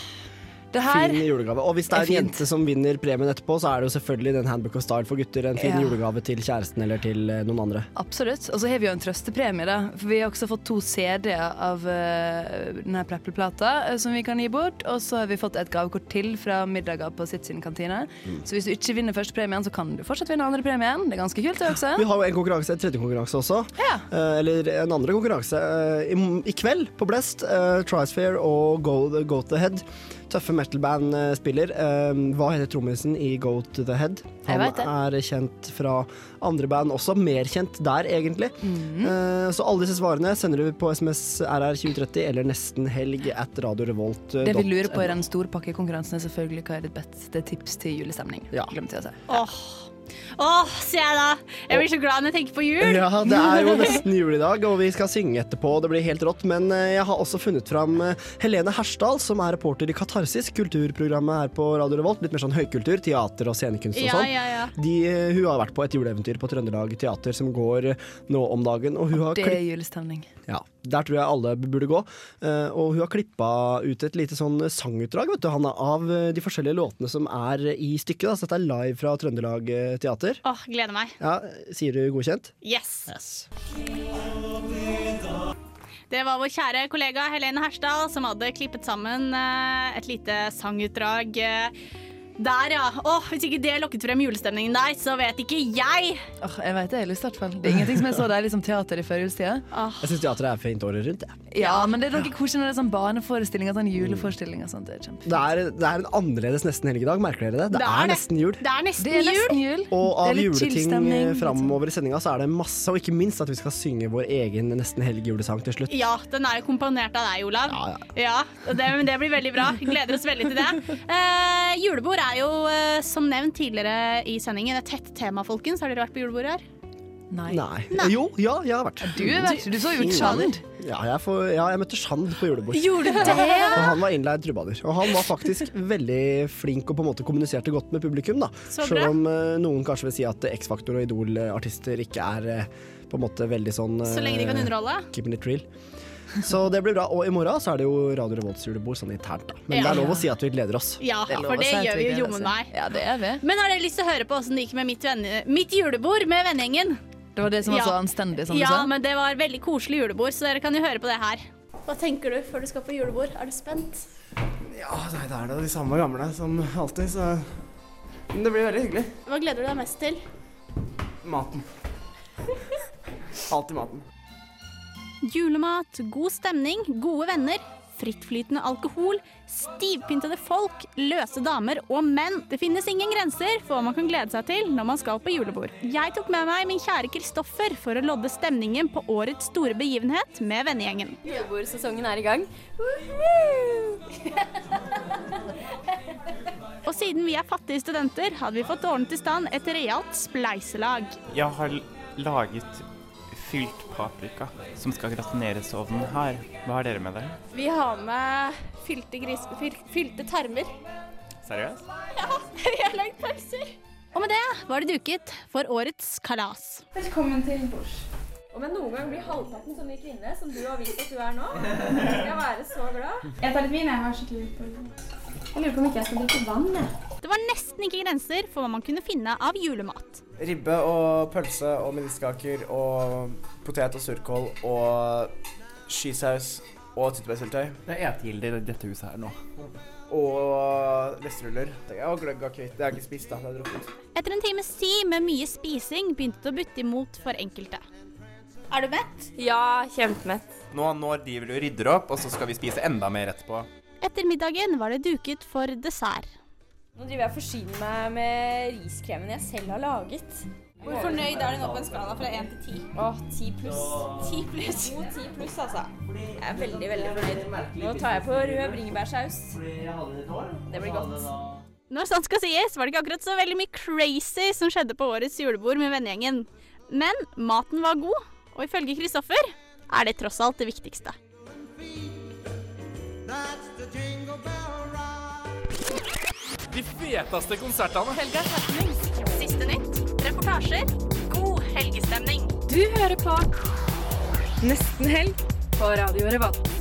her Fin julegave. Og hvis det er, en jente som vinner premien etterpå, så er det jo selvfølgelig den Handbook of Style for gutter. En fin Ja. julegave til kjæresten eller til eh, noen andre. Absolutt. Og så har vi jo en trøstepremie, da. For vi har også fått to CD-er av uh, denne Preple-plata eh, som vi kan gi bort. Og så har vi fått et gavekort til fra middager på sitt sin kantine. Mm. Så hvis du ikke vinner første premien, så kan du fortsatt vinne andre premien. Det er ganske kult, det også. Vi har jo en konkurranse, en tredje konkurranse også. Eh, eller en andre konkurranse. i, I kveld på Blest, uh, Trisphere og Go, Go to Head. Tøffe metal-band eh, spiller. Eh, hva heter trommisen i Go to the Head? Han er kjent fra andre band også. Mer kjent der, egentlig. Mm. Eh, så alle disse svarene sender du på SMS RR2030 eller nesten helg at radiorevolt.no. Det vi lurer på i den storpakkekonkurransen, er selvfølgelig hva er ditt beste tips til julestemning. Glemte jeg å si. Åh, Åh, sier jeg da. Jeg blir så glad når jeg tenker på jul. Ja, det er jo nesten jul i dag, og vi skal synge etterpå. Det blir helt rått. Men eh, jeg har også funnet fram eh, Helene Hersdal, som er reporter i Katarsis, kulturprogrammet her på Radio Revolt. Litt mer sånn høykultur, teater og scenekunst og Ja, sånn. ja, ja. De, eh, hun har vært på et juleeventyr på Trøndelag Teater som går nå om dagen. Og hun har Det er julestemning. ja, der tror jeg alle burde gå. Eh, og hun har klippa ut et lite sånn sangutdrag vet du, Hanna, av eh, de forskjellige låtene som er i stykket. Da. Så dette er live fra Trøndelag eh, Teater. Åh, gleder meg. Ja, Sier du godkjent? Yes. Det var vår kjære kollega Helene Hersdal som hadde klippet sammen et lite sangutdrag. Der, ja. Åh, hvis ikke det lokket frem julestemningen der, så vet ikke jeg. Åh, jeg vet det, jeg har lyst i hvert fall. Det er ingenting som er så deilig som teater i førjulstida. Jeg syns teater er fint året rundt. Ja. Ja, men det er noe koselig når det er sånn barneforestillinger, sånn juleforestillinger. Sånt. Det er. Det er, det er en annerledes nesten helgedag, merker dere det? Det, er, nesten jul. Det er nesten, Det er nesten jul. Og av er juleting framover i sendinga så er det masse, og ikke minst at vi skal synge vår egen nesten helg-julesang til slutt. Ja, den er jo komponert av deg, Olav. Ja, og det, det blir veldig bra. Gleder oss veldig til det. Uh, julebord er jo, eh, som nevnt tidligere i sendingen, et tett tema, folkens. Har dere vært på julebordet her? Nei. Jo, ja, jeg har vært. Du vært, du så jo ut Shand. Ja, jeg, for, ja, jeg møtte Shand på julebord. Gjorde du det? Og han var innleid trubadur. Og han var faktisk veldig flink og på en måte kommuniserte godt med publikum. da. Så bra. Selv om uh, noen kanskje vil si at X-Faktor og Idol-artister ikke er uh, på en måte veldig sånn Så lenge de kan underholde. Keeping it real. Så det blir bra. Og i morgen så er det jo Radio Revolts julebord sånn internt, da. Men Ja. det er lov å si at vi gleder oss. Ja, Det for det gjør vi jo jommen meg. Ja, det er vi. Men har dere lyst til å høre på åssen det gikk med mitt, venne, mitt julebord med vennegjengen? Det var det som var så anstendig, som du ja, sa. men det var veldig koselig julebord, så dere kan jo høre på det her. Hva tenker du før du skal på julebord? Er du spent? Ja, nei, det er da de samme gamle som alltid, så Men det blir veldig hyggelig. Hva gleder du deg mest til? Maten. Alltid maten. Julemat, god stemning, gode venner, frittflytende alkohol, stivpyntede folk, løse damer og menn. Det finnes ingen grenser for hva man kan glede seg til når man skal på julebord. Jeg tok med meg min kjære Kristoffer for å lodde stemningen på årets store begivenhet med vennegjengen. Julebordsesongen er i gang. Og siden vi er fattige studenter, hadde vi fått ordnet i stand et realt spleiselag. Jeg har laget fylt paprika som skal gratineres i ovnen her. Hva har dere med dere? Vi har med fylte, gris, fylte tarmer. Seriøst? Ja, vi har lagd pølser. Og med det var det duket for årets kalas. Velkommen til bords. Om jeg noen gang blir halvparten så mye kvinne som du har vist at du er nå, skal jeg være så glad. Jeg tar litt vin, jeg har skikkelig lurt på litt. Jeg lurer på om ikke jeg skal drikke vann, jeg. Det var nesten ikke grenser for hva man kunne finne av julemat. Ribbe og pølse og medisterkaker og potet og surkål og skisaus og tyttebærsyltetøy. Det er etegilder i dette huset her nå. Og vestruller. Og gløgg og kvitt. Det har jeg ikke spist, da. Det er drukket. Etter en times tid med mye spising begynte det å butte imot for enkelte. Er du mett? Ja, kjempemett. Nå, nå de du og rydder opp, og så skal vi spise enda mer etterpå. Etter middagen var det duket for dessert. Nå driver jeg og forsyner meg med riskremen jeg selv har laget. Hvor fornøyd er du nå på en skala fra 1 til 10? Åh, 10 pluss. 10 pluss. God 10 pluss, altså. Jeg er veldig, veldig fornøyd. Nå tar jeg på rød bringebærsaus. Det blir godt. Når sant skal sies, var det ikke akkurat så veldig mye crazy som skjedde på årets julebord med vennegjengen. Men maten var god, og ifølge Kristoffer er det tross alt det viktigste. De feteste konsertene. Helgas happening. Siste nytt, reportasjer, god helgestemning. Du hører på Nesten helg på Radio Revolt.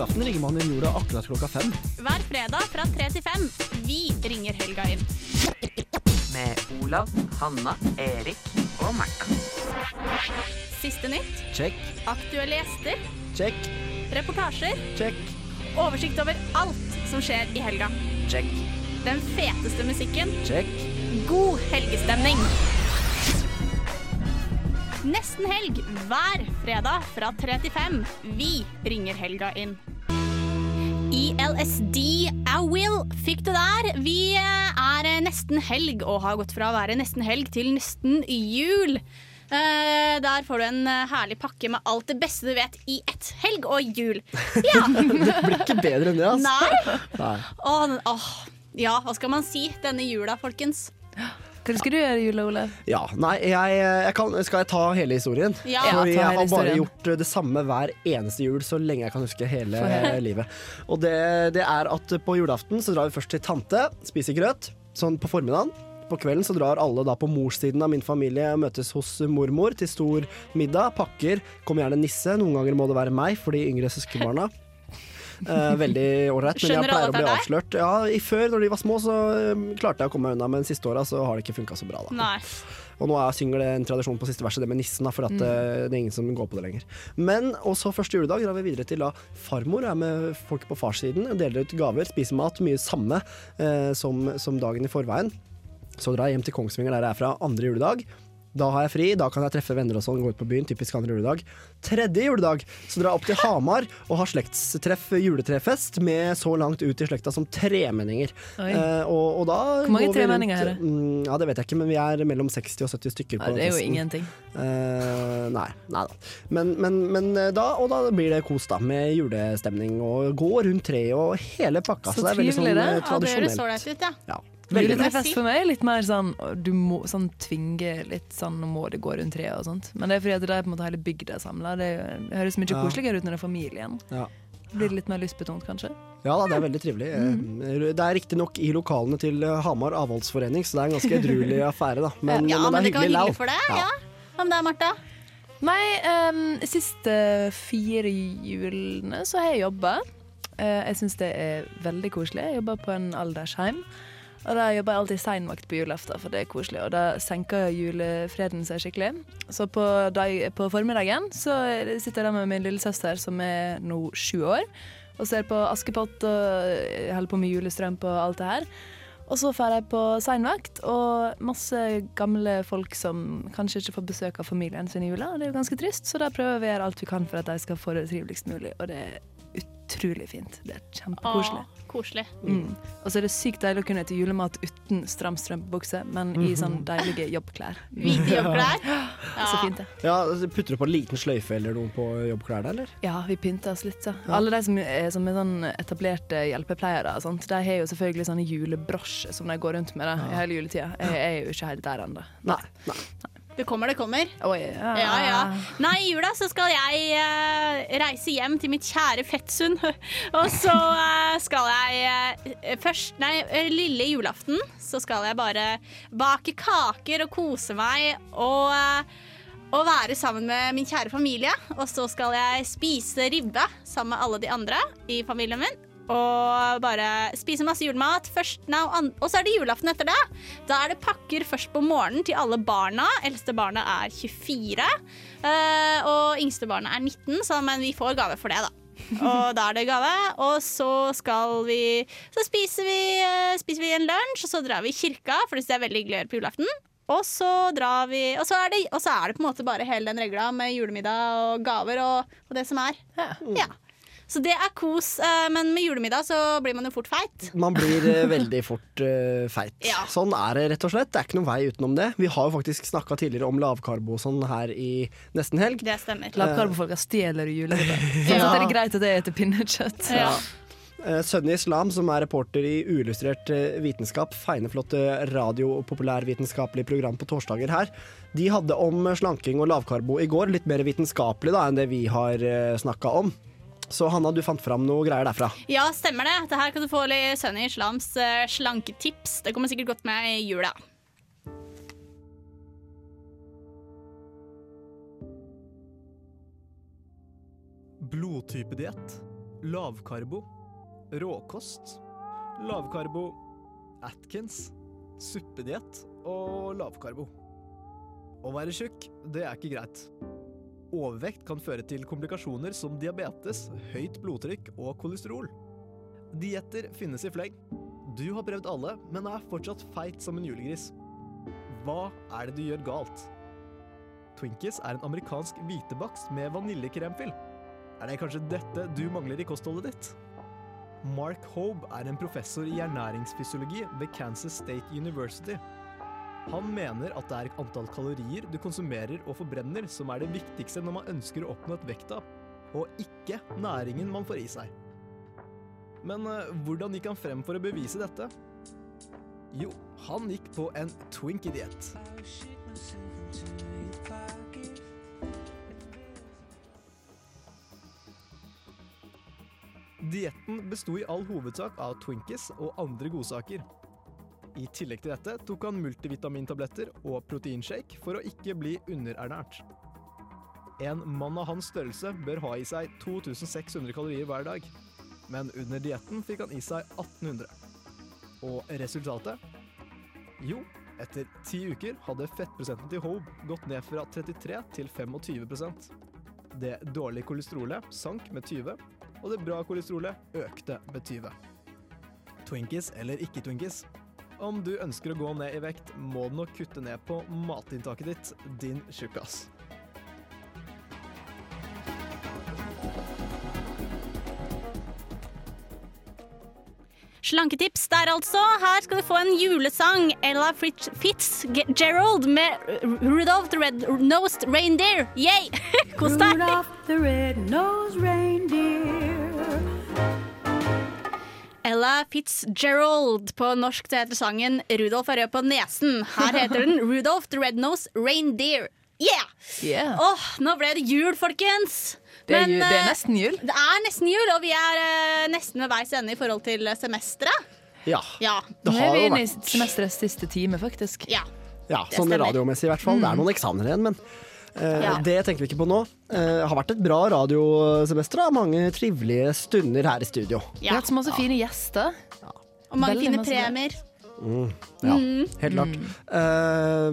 Julaften ringer man inn jorda akkurat klokka fem. Hver fredag fra tre til fem. Vi ringer helga inn. Med Olav, Hanna, Erik og Martha. Siste nytt, Check, aktuelle gjester, check, reportasjer, check, oversikt over alt som skjer i helga. check, Den feteste musikken, check. god helgestemning. Nesten helg hver fredag fra 3 til 5. Vi ringer helga inn. ILSD I Will fikk du der. Vi eh, er nesten helg og har gått fra å være nesten helg til nesten jul. Uh, der får du en uh, herlig pakke med alt det beste du vet i ett helg og jul. Ja. Det blir ikke bedre enn det, altså. Nei. Nei. Oh, oh. Ja, hva skal man si denne jula, folkens? Hva skal du gjøre i jula, Olav? Ja, nei, jeg, jeg kan, skal jeg ta hele historien? Ja. Ja, For jeg har bare gjort det samme hver eneste jul så lenge jeg kan huske hele livet. Og det, det er at på julaften så drar vi først til tante, spiser grøt, sånn på formiddagen. på kvelden så drar alle da på morssiden av min familie og møtes hos mormor til stor middag. Pakker. Kommer gjerne nisse. Noen ganger må det være meg for de yngre søskenbarna. Eh, veldig ålreit, men jeg pleier å bli avslørt. Ja, i Før, når de var små, så eh, klarte jeg å komme meg unna, men siste åra så har det ikke funka så bra. da Nei. og nå er synger det en tradisjon på siste verset, det med nissen, da, for at Mm. eh, det er ingen som går på det lenger. Men og så første juledag drar vi videre til da farmor er med folk på farssiden, deler ut gaver, spiser mat, mye samme eh, som, som dagen i forveien. Så drar jeg hjem til Kongsvinger der jeg er fra andre juledag. Da har jeg fri, da kan jeg treffe venner og sånn, gå ut på byen. Typisk andre juledag. Tredje juledag så drar jeg opp til Hamar og har slektstreff, juletrefest, med så langt ut i slekta som tremenninger. Eh, og, og da Hvor mange tremenninger er det? Mm, ja, det vet jeg ikke, men vi er mellom 60 og 70 stykker. Ja, på det er jo festen. ingenting. Eh, nei, nei da. Men, men, men eh, da, og da blir det kos, da, med julestemning og gå rundt treet og hele pakka. Så Så, det er veldig sånn trivelig, det. eh, Ja, Ja, det høres ålreit ut, ja. Ja. Veldig Juletrefest for meg litt mer sånn du må sånn tvinge litt sånn Nå må det gå rundt treet og sånt. Men det er fordi at det er på en måte hele bygda samla. Det, det høres mye Ja. koseligere ut når det er familien. Ja. Blir det litt mer lystbetont, kanskje? Ja da, det er veldig trivelig. Eh, Det er riktignok i lokalene til eh, Hamar avholdsforening, så det er en ganske edruelig affære, da. Men, ja, men men det det kan er være hyggelig hyggelig for deg. likevel. Ja. Hva med deg, Martha? Nei, um, siste fire julene så har jeg jobba. Uh, jeg syns det er veldig koselig. Jeg jobber på en aldersheim. Og da jobber jeg alltid seinvakt på julaften, for det er koselig. Og da senker julefreden seg skikkelig. Så på, dag, på formiddagen så sitter jeg med min lillesøster som er nå sju år, og ser på Askepott og holder på med julestrømpe og alt det her. Og så drar jeg på seinvakt, og masse gamle folk som kanskje ikke får besøk av familien sin i jula. Og det er jo ganske trist, så da prøver vi å gjøre alt vi kan for at de skal få det triveligst mulig. Og det er utrolig fint. Det er kjempekoselig. Koselig. Mm. Og så er det sykt deilig å kunne spise julemat uten stram strømpebukse, men i sånn deilige jobbklær. Hvite jobbklær. Ja. Så fint, det. Ja, altså, Putter du på en liten sløyfe eller noe på jobbklærne, eller? Ja, vi pynter oss litt, så. Ja. Alle de som er, som er sånn etablerte hjelpepleiere, sånt, de har jo selvfølgelig sånne julebrosjer som de går rundt med da, i hele juletida. Jeg er jo ikke helt der ennå. Nei. Det kommer, det kommer. ja. Ja, ja. Nei, i jula så skal jeg uh, reise hjem til mitt kjære Fettsund. Og så uh, skal jeg uh, først Nei, lille julaften så skal jeg bare bake kaker og kose meg og og være sammen med min kjære familie. Og så skal jeg spise ribbe sammen med alle de andre i familien min. Og bare spise masse julemat. Først, nei, og så er det julaften etter det. Da er det pakker først på morgenen til alle barna. Eldste barnet er 24, eh, og yngste barnet er 19, så, men vi får gave for det, da. Og da er det gave. Og så skal vi Så spiser vi, eh, spiser vi en lunsj, og så drar vi i kirka, for det er veldig hyggelig å gjøre på julaften. Og så drar vi Og så er det, og så er det på en måte bare hele den regla med julemiddag og gaver og, og det som er. Ja. Så det er kos, eh, men med julemiddag så blir man jo fort feit. Man blir eh, veldig fort uh, feit. Ja. Sånn er det rett og slett. Det er ikke noen vei utenom det. Vi har jo faktisk snakka tidligere om lavkarbo sånn her i nesten helg. Det stemmer. Lavkarbofolka stjeler julemiddag. Sånn Ja. det er greit at det heter pinnekjøtt. Ja. Sønne Islam, som er reporter i Uillustrert vitenskap, feineflotte radio- og populærvitenskapelig program på torsdager her, de hadde om slanking og lavkarbo i går. Litt mer vitenskapelig da enn det vi har snakka om. Så Hanna, du fant fram noe greier derfra. Ja, stemmer det. Dette her kan du få litt Sunny Islams eh, slanketips. Det kommer sikkert godt med i jula. Blodtypediett. Lavkarbo. Råkost. Lavkarbo. Atkins. Suppediett og lavkarbo. Å være tjukk, det er ikke greit. Overvekt kan føre til komplikasjoner som diabetes, høyt blodtrykk og kolesterol. Dietter finnes i fleng. Du har prøvd alle, men er fortsatt feit som en julegris. Hva er det du gjør galt? Twinkies er en amerikansk hvitebakst med vaniljekremfyll. Er det kanskje dette du mangler i kostholdet ditt? Mark Hobe er en professor i ernæringsfysiologi ved Kansas State University. Han mener at det er antall kalorier du konsumerer og forbrenner som er det viktigste når man ønsker å oppnå et vekttap, og ikke næringen man får i seg. Men eh, hvordan gikk han frem for å bevise dette? Jo, han gikk på en Twinkie-diett. Dietten besto i all hovedsak av Twinkies og andre godsaker. I tillegg til dette tok han multivitamintabletter og proteinshake for å ikke bli underernært. En mann av hans størrelse bør ha i seg 2600 kalorier hver dag, men under dietten fikk han i seg 1800. Og resultatet? Jo, etter ti uker hadde fettprosenten til Hobe gått ned fra 33 til 25% Det dårlige kolesterolet sank med 20, og det bra kolesterolet økte med 20. Twinkies eller ikke Twinkies? Om du ønsker å gå ned i vekt, må du nok kutte ned på matinntaket ditt, din tjukkas. Slanketips der altså. Her skal du få en julesang. Ella Fitz- Fitzgerald med Rudolph the Red-Nosed Reindeer. Yay! Kos deg. Ella Fitzgerald. På norsk så heter sangen 'Rudolf er rød på nesen'. Her heter den 'Rudolf the Red-Nose Reindeer'. Yeah! Yeah. Åh, nå ble det jul, folkens. Det er, ju, det er eh, nesten jul. Det er nesten jul, og vi er uh, nesten ved veis ende i forhold til semesteret. Ja. Ja. Det Nå har er vi inne i semesterets siste time, faktisk. Ja. Ja, sånn radiomessig i hvert fall. Det er Mm. noen eksamener igjen, men eh, Ja. det tenker vi ikke på nå. Det har vært et bra radiosemester. da. Mange trivelige stunder her i studio. Vi har hatt så masse fine gjester. Og mange Veldig fine masse premier. Mm, ja, Mm. helt klart. Eh,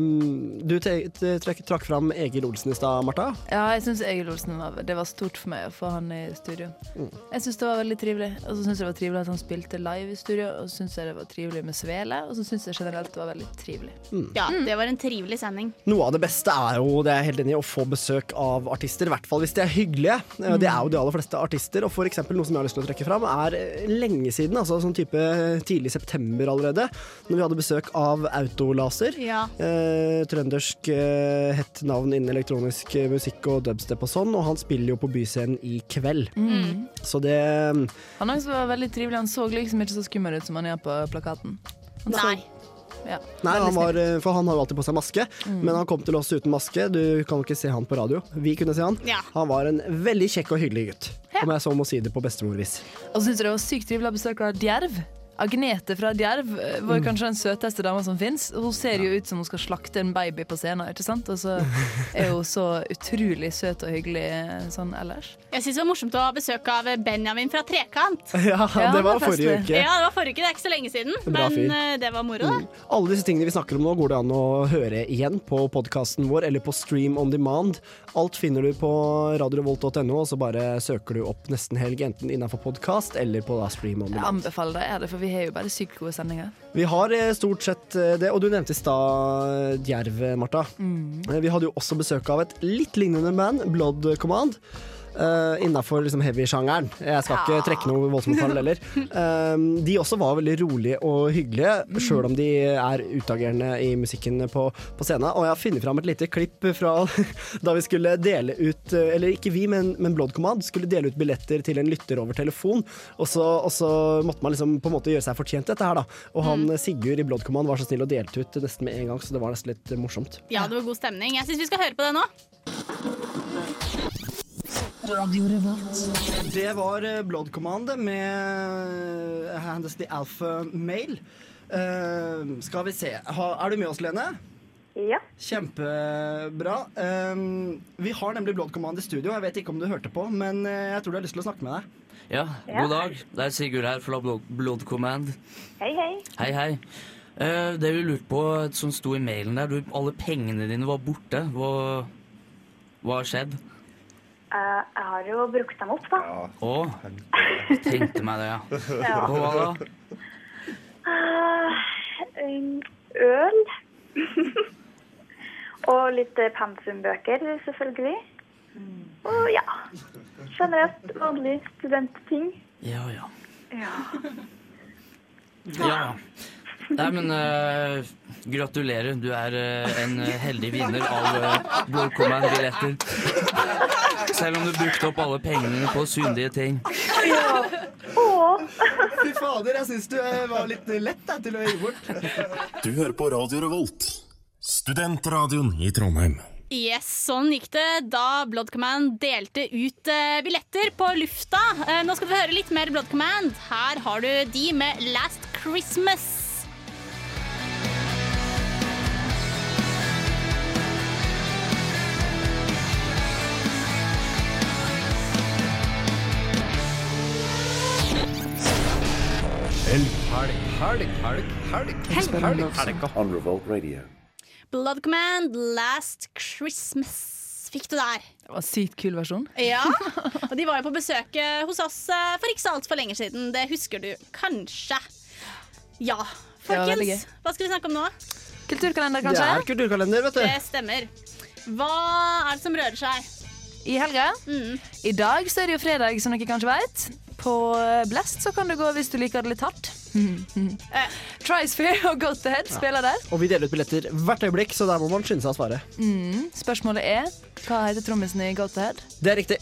du te- te- trekk, trakk fram Egil Olsen i stad, Marta. Ja, jeg syns Egil Olsen var, det var stort for meg å få han i studio. Mm. Jeg syns det var veldig trivelig. Og så syns jeg det var trivelig at han spilte live i studio. Og så syns jeg det var trivelig med Svele. Og så syns jeg generelt det var veldig trivelig. Ja, det var en trivelig sending. Noe av det beste er jo, det er jeg helt enig i, å få besøk av artister. I hvert fall hvis de er hyggelige. Eh, Det er jo de aller fleste artister. Og for eksempel noe som jeg har lyst til å trekke fram, er eh, lenge siden, altså sånn type tidlig september allerede, når vi hadde besøk av Autolaser. Ja. Eh, trøndersk eh, hett navn innen elektronisk eh, musikk og dubstep og sånn, og han spiller jo på Byscenen i kveld. Mm. Så det Han også var veldig trivelig. Han så liksom ikke så skummel ut som han gjør på plakaten. Han så- Nei. Ja, Nei, han var, eh, for han har jo alltid på seg maske, Mm. men han kom til oss uten maske. Du kan jo ikke se han på radio. Vi kunne se han. Ja. Han var en veldig kjekk og hyggelig gutt. Om jeg så må si det på bestemorvis. Og syns du det var sykt trivelig å besøke Djerv. Agnete fra Djerv eh, var Mm. kanskje den søteste dama som fins. Hun ser jo ut som hun skal slakte en baby på scenen, ikke sant? Og så er hun så utrolig søt og hyggelig eh, sånn ellers. Jeg syns det var morsomt å ha besøk av Benjamin fra Trekant. Ja, det var forrige uke. Ja, det var forrige uke, det er ikke så lenge siden. Men eh, det var moro, da. Alle disse tingene vi snakker om nå, går det an å høre igjen på podkasten vår eller på Stream on Demand. Alt finner du på radiorevolt.no, og så bare søker du opp Nesten helg enten innenfor podkast eller på da Stream on demand. Jeg anbefaler anbefaler deg det, for vi har jo bare sykt gode sendinger. Vi har eh, stort sett eh, det, og du nevnte i stad Djerv, Marta. Mm. Eh, Vi hadde jo også besøk av et litt lignende band, Blood Command. Uh, Innafor liksom heavy-sjangeren. Jeg skal ikke trekke noe voldsomme paralleller. Um, de også var veldig rolige og hyggelige, sjøl om de er utagerende i musikken på, på scenen. Og jeg har funnet fram et lite klipp fra da vi skulle dele ut eh, Eller ikke vi, men, men Blood Command skulle dele ut billetter til en lytter over telefon. Og så, og så måtte man liksom på en måte gjøre seg fortjent dette her, da. Og han Sigurd i Blood Command var så snill og delte ut nesten med en gang, så det var nesten litt eh, morsomt. Ja, det var god stemning. Jeg syns vi skal høre på det nå. Det var eh, Blood Command med eh, the Alpha Mail. Uh, skal vi se. Ha, er du med oss, Lene? Ja. Kjempebra. Um, vi har nemlig Blood Command i studio. Jeg vet ikke om du hørte på, men jeg tror du har lyst til å snakke med deg. Ja, god dag. Det er Sigurd her fra Blood, Blood Command. Hei, hei. Hei, hei. Uh, det vi lurte på, som sto i mailen der, du, alle pengene dine var borte. Hva, hva har skjedd? Eh, jeg har jo brukt dem opp, da. Å, tenkte meg det, ja. Ja. Og hva da? Eh, øl. Og litt pensumbøker, selvfølgelig. Og ja, generelt vanlig studentting. Ja, ja. Ja. Ja. Nei, men uh, gratulerer. Du er uh, en eh, heldig vinner av uh, Blood Command-billetter. Selv om du brukte opp alle pengene dine på syndige ting. Fy fader, jeg syns du var litt lett da, til å gi bort. Du hører på Radio Revolt, studentradioen i Trondheim. Yes, sånn gikk det da Blood Command delte ut uh, billetter på lufta. Uh, nå skal vi høre litt mer Blood Command. Her har du de med Last Christmas. Helg, helg, helg. Helg. helg, helg. On Revolt Radio. Blood Command, Last Christmas fikk du der. Det var en sykt kul versjon. Ja, og de var jo på besøk eh, hos oss eh, for ikke så altfor lenge siden. Det husker du kanskje. Ja, Det folkens. Hva skal vi snakke om nå? Kulturkalender, Det kanskje? er kulturkalender, vet du. Det stemmer. Hva er det som rører seg? I helga. I dag så er det jo fredag, som dere kanskje vet. På Blast så kan du gå hvis du liker det litt hardt. Trisphere og Goat Ahead spiller der. Og vi deler ut billetter hvert øyeblikk, så der må man skynde seg å svare. Mm. Spørsmålet er hva heter trommisen i Goat Ahead? Det er riktig.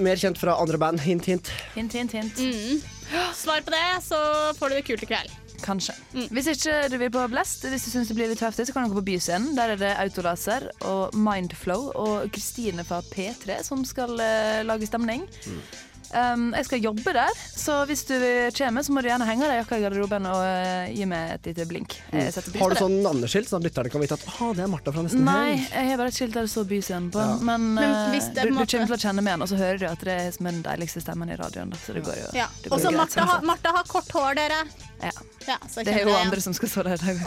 Mer kjent fra andre band. Hint, hint. Hint, hint, hint. Mm. Svar på det, så får du det kult i kveld. Kanskje. Hvis ikke du vil på Blast, hvis du syns det blir litt heftig, så kan du gå på Byscenen. Der er det Autolaser og Mindflow og Kristine fra P3 som skal uh, lage stemning. Um, jeg skal jobbe der, så hvis du kommer, så må du gjerne henge deg i jakka i garderoben og uh, gi meg et lite blink. Mm. Har du sånn navneskilt, sånn at lytterne kan vite at ah, det er Martha fra nesten Nei, helg? jeg har bare et skilt der det står Byscenen på. Ja. Men, Men eh, hvis det du, du kommer til å kjenne med den, og så hører du at det er som den deiligste stemmen i radioen. Da. Så det går jo Ja. Og så Martha, har- sett. Martha har kort hår, dere. Ja. Ja, så Det er jo jeg andre som skal stå der i dag.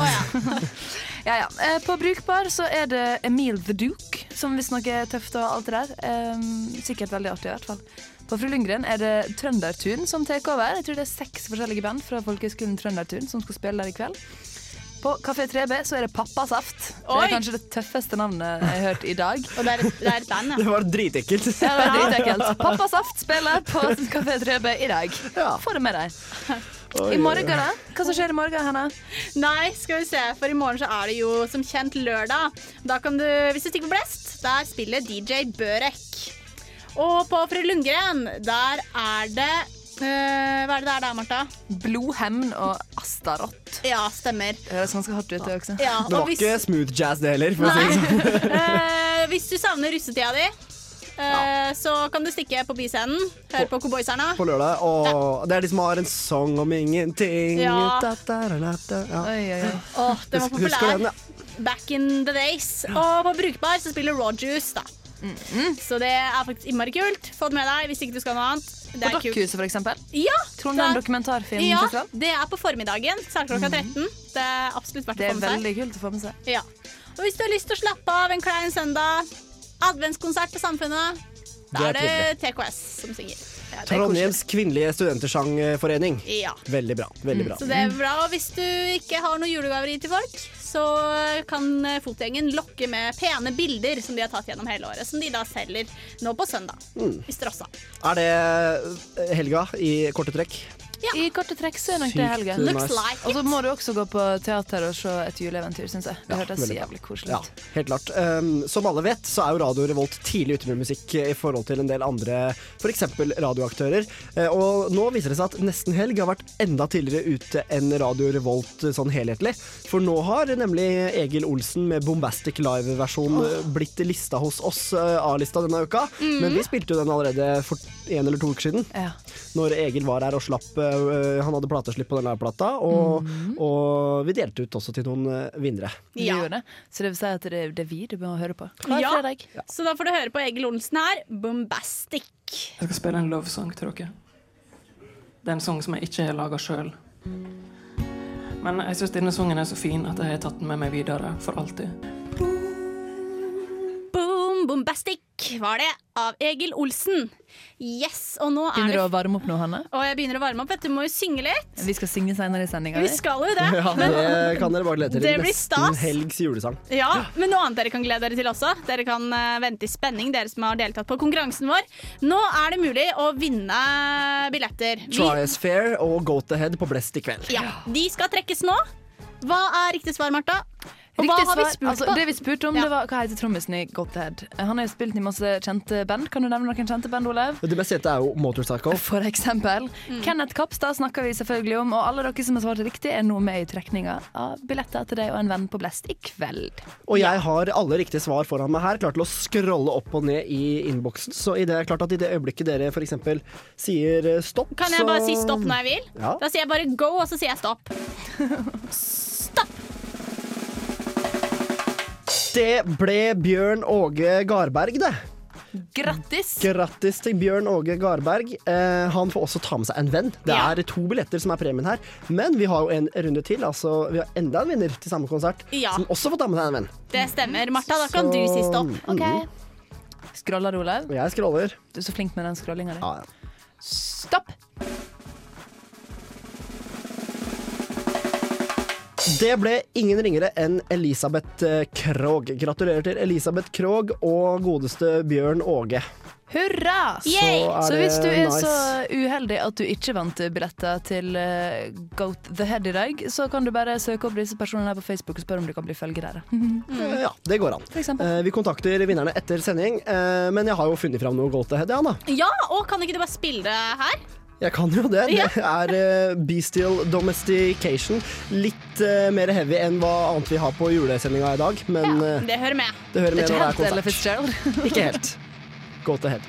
ja, ja. Eh, På Brukbar så er det Emil the Duke, som visstnok er tøft og alt det der. Um, sikkert veldig artig i hvert fall. På Fru Lundgren er det Trøndertun som tar over. Jeg tror det er seks forskjellige band fra Folkehøgskolen Trøndertun som skal spille der i kveld. På Kafé 3B så er det Pappasaft. Det er kanskje det tøffeste navnet jeg har hørt i dag. Og det er et, det er et band, Det var dritekkelt. Ja, det var dritekkelt. Pappasaft spiller på Kafé 3B i dag. Få det med deg. I morgen, da? Hva som skjer i morgen, Hanna? Nei, skal vi se, for i morgen så er det jo som kjent lørdag. Da kan du, hvis du stikker på Blest, der spiller DJ Børek. Og på Fru Lundgren, der er det Uh, Hva er det der da, Martha? Blodhemn og Astaroth. Ja, stemmer. Det høres ganske hardt ut, det også. Ja, Det var hvis, ikke smooth jazz, det heller. For å si det sånn. eh, hvis du savner russetida di, eh, så kan du stikke på Byscenen. Hør på Cowboyserne. På lørdag. Og det er de som har en sang om ingenting. Ja. Da, da, da, da, da. Ja. Oi, oi, oi. Oh, den var populær. den, ja. Back in the days. Og på Brukbar så spiller Rogers, da. Så det er faktisk innmari kult. Få det med deg hvis ikke du skal noe annet. Det På er kult. Dokkhuset, for eksempel. Ja, det er en Ja, det er på formiddagen. Start klokka 13. Det er absolutt verdt å er få med seg. veldig kult å få med seg. Ja. Og hvis du har lyst til å slappe av en klein søndag, adventskonsert på Samfunnet, da er er det TKS som synger. Ja, er Trondheims kvinnelige studentersangforening. Ja. Veldig bra. veldig bra. Så det er bra. Og hvis du ikke har noen julegaver å gi til folk, så kan Fotgjengen lokke med pene bilder som de har tatt gjennom hele året, som de da selger nå på søndag Mm. i Strossa. Er det eh, helga i korte trekk? I korte trekk så er nok det helga. Looks like it. Og så må du også gå på teater og se et juleeventyr, syns jeg. Det hørtes jævlig koselig Ja, ut. helt klart. Um, som alle vet, så er jo Radio Revolt tidlig ute med musikk i forhold til en del andre, f.eks. radioaktører. Eh, og nå viser det seg at Nesten Helg har vært enda tidligere ute enn Radio Revolt eh, sånn helhetlig. For nå har nemlig Egil Olsen med Bombastic Live-versjon oh. blitt lista hos oss, A-lista denne uka. Mm. Men vi spilte jo den allerede for en eller to uker siden. Ja. Når Egil var her og slapp Han hadde plateslipp på den plata, og, mm. og vi delte ut også til noen eh, vinnere. Ja. Så det vil si at det, det er vi du må høre på. Hver Ja, fredag. så da får du høre på Egil Olsen her, 'Bombastic'. Jeg skal spille en love song til dere. Det er en sang som jeg ikke har laga sjøl. Men jeg syns denne sangen er så fin at jeg har tatt den med meg videre for alltid. Boom, Bombastic var det, av Egil Olsen. Yes, og nå er Begynner du å varme opp nå, Hanne? Og jeg begynner å varme opp, vet du. Må jo synge litt. Vi skal synge senere i sendinga. Vi skal jo det. Ja, Men, det kan dere bare glede Det dere til. blir Nesten helgs julesang. ja, men noe annet dere kan glede dere til også. Dere kan eh, vente i spenning, dere som har deltatt på konkurransen vår. Nå er det mulig å vinne billetter. Vi- fair og Go to Head på Blest i kveld. Ja, De skal trekkes nå. Hva er riktig svar, Martha? Og hva har vi spurt altså. Det vi spurte om, det var hva heter trommisen i Godhead. Han har jo spilt i masse kjente band. Kan du nevne noen kjente band, Olav? Det beste er jo Motorcycle. For eksempel. Mm. Kenneth Kapstad snakker vi selvfølgelig om, og alle dere som har svart riktig, er nå med i trekninga av billetter til deg og en venn på Blest i kveld. Og jeg har alle riktige svar foran meg her, klar til å scrolle opp og ned i innboksen. Så i det er klart at i det øyeblikket dere f.eks. sier stopp, stopp, Kan jeg bare så si stopp når jeg vil? Ja. Da sier jeg bare go, og så sier jeg stopp. stopp. Det ble Bjørn Åge Garberg, det. Grattis! Grattis til Bjørn Åge Garberg. Eh, han får også ta med seg en venn. Det Ja. er to billetter som er premien her. Men vi har jo en runde til. Altså, vi har enda en vinner til samme konsert Ja. som også får ta med seg en venn. Det stemmer. Martha, da kan du si stopp. mm. Scroller du, Olav? Jeg scroller. Du er så flink med den scrollinga di. Ja, ja. Stopp! Det ble ingen ringere enn Elisabeth Krog. Krogh. Gratulerer til Elisabeth Krogh og godeste Bjørn Åge. Hurra! Så er Så hvis du er nice. så uheldig at du ikke vant billetter til eh, Goat the Head i dag, så kan du bare søke opp disse personene her på Facebook og spørre om du kan bli følgere. Mm. Ja, det går an. Eh, Vi kontakter vinnerne etter sending, eh, men jeg har jo funnet fram noe Goat the Head, ja, da. Ja, og kan ikke du bare spille det her? Jeg kan jo det. Det er eh, Bestial Domestication. Litt uh, mer heavy enn hva annet vi har på julesendinga i dag, men eh, Det hører med. det hører med Det er ikke helt Ella. Ikke helt. Go to head.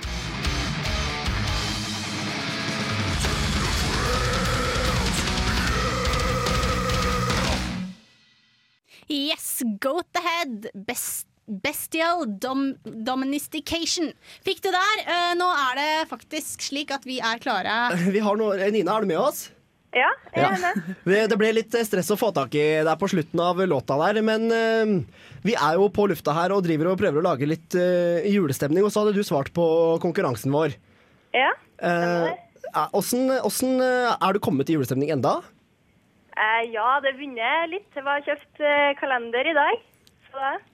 Yes, go to head. Best Bestial dom domestication. Fikk du der. Uh, nå er det faktisk slik at vi er klare. Vi har noe, Nina, er du med oss? Ja, jeg Ja. er med. Det det ble litt eh, stress å få tak i der på slutten av låta der, men uh, vi er jo på lufta her og driver og prøver å lage litt uh, julestemning, og så hadde du svart på konkurransen vår. Ja. Eh, eh, Åssen eh, er du kommet i julestemning enda? Eh, ja, det begynner litt. Jeg har kjøpt eh, kalender i dag.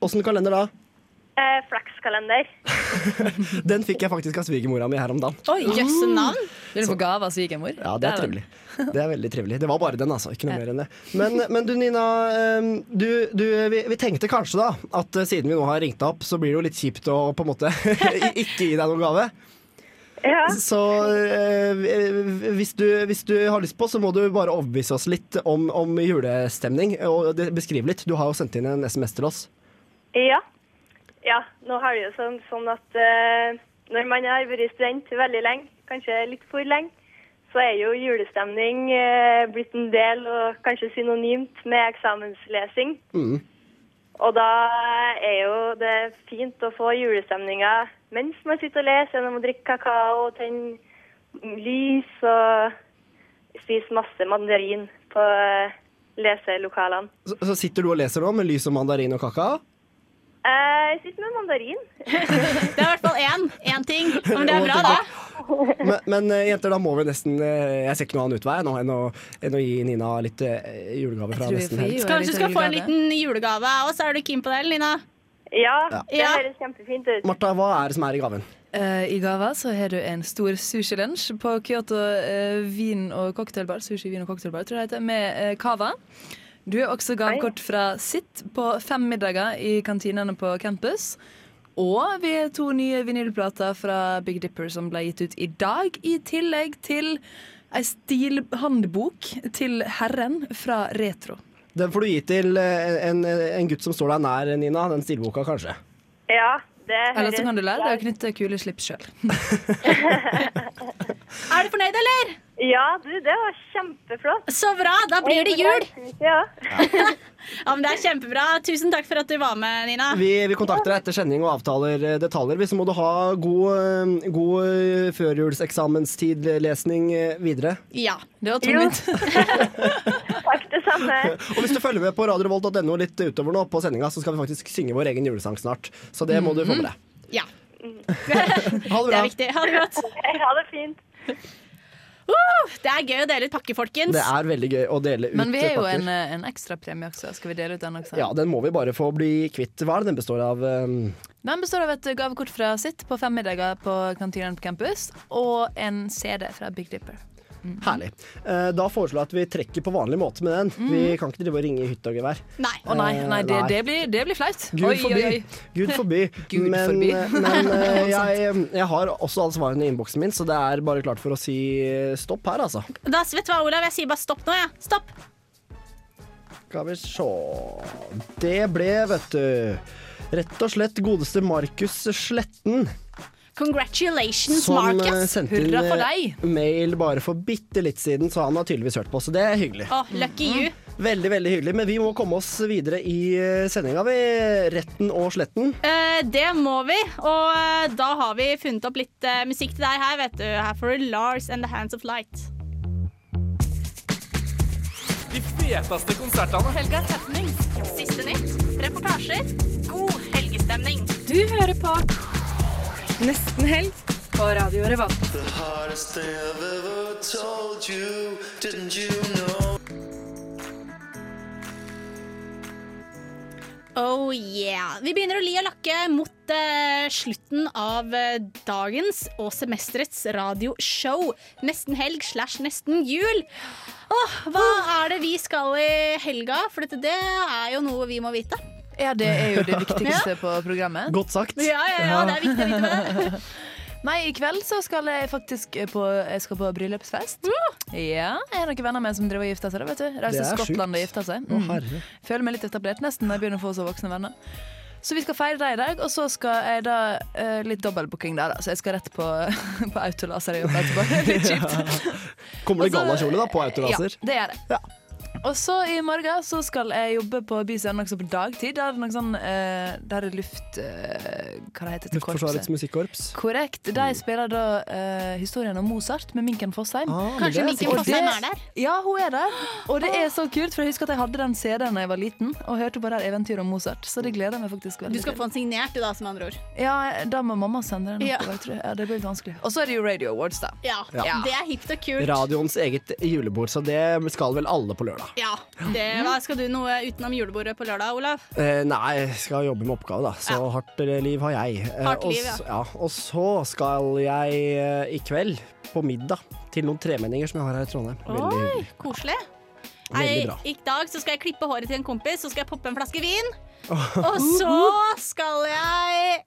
Åssen kalender da? Eh, Flakskalender. Den fikk jeg faktisk av svigermora mi her om dagen. Oi, jøsse navn. Vil du få gave av svigermor? Ja, det er trivelig. Det er veldig trivelig. Det var bare den, altså. Ikke noe mer enn det. Men, men du Nina, eh, du, du, vi, vi tenkte kanskje da at eh, siden vi nå har ringt deg opp, så blir det jo litt kjipt å på en måte ikke gi deg noen gave. Så eh, hvis, du, hvis du har lyst på, så må du bare overbevise oss litt om, om julestemning. Og beskrive litt. Du har jo sendt inn en SMS til oss. Ja. ja. Nå har det jo sånn, sånn at eh, når man har vært student veldig lenge, kanskje litt for lenge, så er jo julestemning eh, blitt en del og kanskje synonymt med eksamenslesing. Mm. Og da er jo det fint å få julestemninga mens man sitter og leser, gjennom å drikke kakao, tenne lys og spise masse mandarin på leselokalene. Så, så sitter du og leser nå med lys og mandarin og kakao? Eh, Jeg sitter med mandarin. Det er i hvert fall én. Én ting. Men det er bra, da. Men, men eh, jenter, da må vi nesten eh, Jeg ser ikke noen annen utvei nå enn å, enn å gi Nina litt julegave fra nesten helt. Kanskje du skal få en liten julegave av oss. Er du keen på det, Nina? Ja, Ja. det Ja. høres kjempefint ut. Martha, hva er det som er i gaven? Uh, I gava så har du en stor sushi-lunsj på Kyoto uh, vin- og cocktailbar, sushi, vin og cocktailbar, tror jeg det heter, med uh, cava. Du har også gavekort fra Sitt på fem middager i kantinene på campus. Og vi har to nye vinylplater fra Big Dipper som ble gitt ut i dag, i tillegg til ei stilhandbok til Herren fra Retro. Den får du gi til eh, en, en gutt som står deg nær, Nina. Den stilboka, kanskje. Ja, det Eller så kan du lære deg å knytte kule slips sjøl. Er du fornøyd, eller? Ja, du, det var kjempeflott. Så bra. Da blir det jul. Ja. men Det er kjempebra. Tusen takk for at du var med, Nina. Vi, vi kontakter deg etter sending og avtaler eh, detaljer. Hvis må du ha god, eh, god eh, førjulseksamenstid-lesning videre. Ja. Det var tungt. takk, det samme. Og hvis du følger med på radiorevolt.no litt utover nå på sendinga, så skal vi faktisk synge vår egen julesang snart. Så det må du få med mhm. deg. Ja. ha det bra. Det er viktig. Ha det godt. Ha det fint. Uh, det er gøy å dele ut pakke, folkens. Det er veldig gøy å dele ut Men vi er jo pakker. en, eh, en ekstrapremie også. Skal vi dele ut den også? Ja, den må vi bare få bli kvitt. Hva er det den består av? Um, Den består av et gavekort fra sitt på fem middager på kantinen på campus, og en CD fra Big Dipper. Herlig. Eh, Da foreslår jeg at vi trekker på vanlig måte med den. Vi kan ikke drive og ringe i hytte og gevær. Nei. Å nei, Eh, nei, det, det, blir, det blir flaut. Gud forby. oi, oi. Gud forby. Gud men forby. men eh, jeg, jeg har også alle svarene i innboksen min, så det er bare klart for å si stopp her, altså. Da, vet du hva, Olav? Jeg sier bare stopp nå, jeg. Ja. Stopp. Skal vi sjå Det ble, vet du, rett og slett godeste Markus Sletten. Congratulations, Som eh, Marcus. sendte inn Hurra for eh, deg. mail bare for bitte litt siden, så han har tydeligvis hørt på, så det er hyggelig. Å, lucky you. Veldig, veldig hyggelig. Men vi må komme oss videre i eh, sendinga, vi. Retten og sletten. Eh, det må vi, og eh, da har vi funnet opp litt eh, musikk til deg her, vet du. Her får du Lars and the Hands of Light. De feteste konsertene. Helgas happening. Siste nytt. Reportasjer. God helgestemning. Du hører på Nesten helg på Radio Revolt. Oh yeah. Vi begynner å li og lakke mot eh, slutten av eh, dagens og semesterets radioshow. Nesten helg slash nesten jul. Åh, hva er det vi skal i helga? For dette, det er jo noe vi må vite. Ja, det er jo det viktigste på programmet. Godt sagt. Ja, ja, ja, det er viktig å vite det. Nei, i kveld så skal jeg faktisk på, jeg skal på bryllupsfest. Ja, Jeg har noen venner med som driver og gifter seg. vet du Reiser er til Skottland sjukt. og gifter seg. Mm. Å, Føler meg litt etablert nesten når jeg begynner å få så voksne venner. Så vi skal feire det i dag, og så skal jeg da uh, litt dobbeltbooking der, da. Så jeg skal rett på, på autolaser i jobb etterpå. litt kjipt. Kommer det gallakjole da, på autolaser? Ja, det er det. Og så i morgen så skal jeg jobbe på Byscenen også på dagtid. Der er det noe sånn eh, Der er luft... Eh, hva det heter det? Luftforsvarets musikkorps. Korrekt. De spiller da eh, historien om Mozart med Minken Fossheim. Ah, Kanskje Minken Fossheim er der? Ja, hun er der. Og det er så kult, for jeg husker at jeg hadde den CD-en da jeg var liten, og hørte på det her eventyret om Mozart. Så det gleder jeg meg faktisk veldig Du skal få den signert, du da, som andre ord. Ja, da må mamma sende den Ja. jeg. Ja, det blir litt vanskelig. Og så er det jo Radio Awards, da. Ja, Ja. det er hipt og kult. Radioens eget julebord, så det skal vel alle på lørdag. Ja, det, hva Skal du noe utenom julebordet på lørdag, Olav? Eh, nei, jeg skal jobbe med oppgave, da. Så hardt eh, liv har jeg. Eh, Hardt liv, s- ja. Og så skal jeg eh, i kveld på middag til noen tremenninger som jeg har her i Trondheim. Veldig Oi, koselig. Veldig bra. I dag så skal jeg klippe håret til en kompis, så skal jeg poppe en flaske vin. Og så skal jeg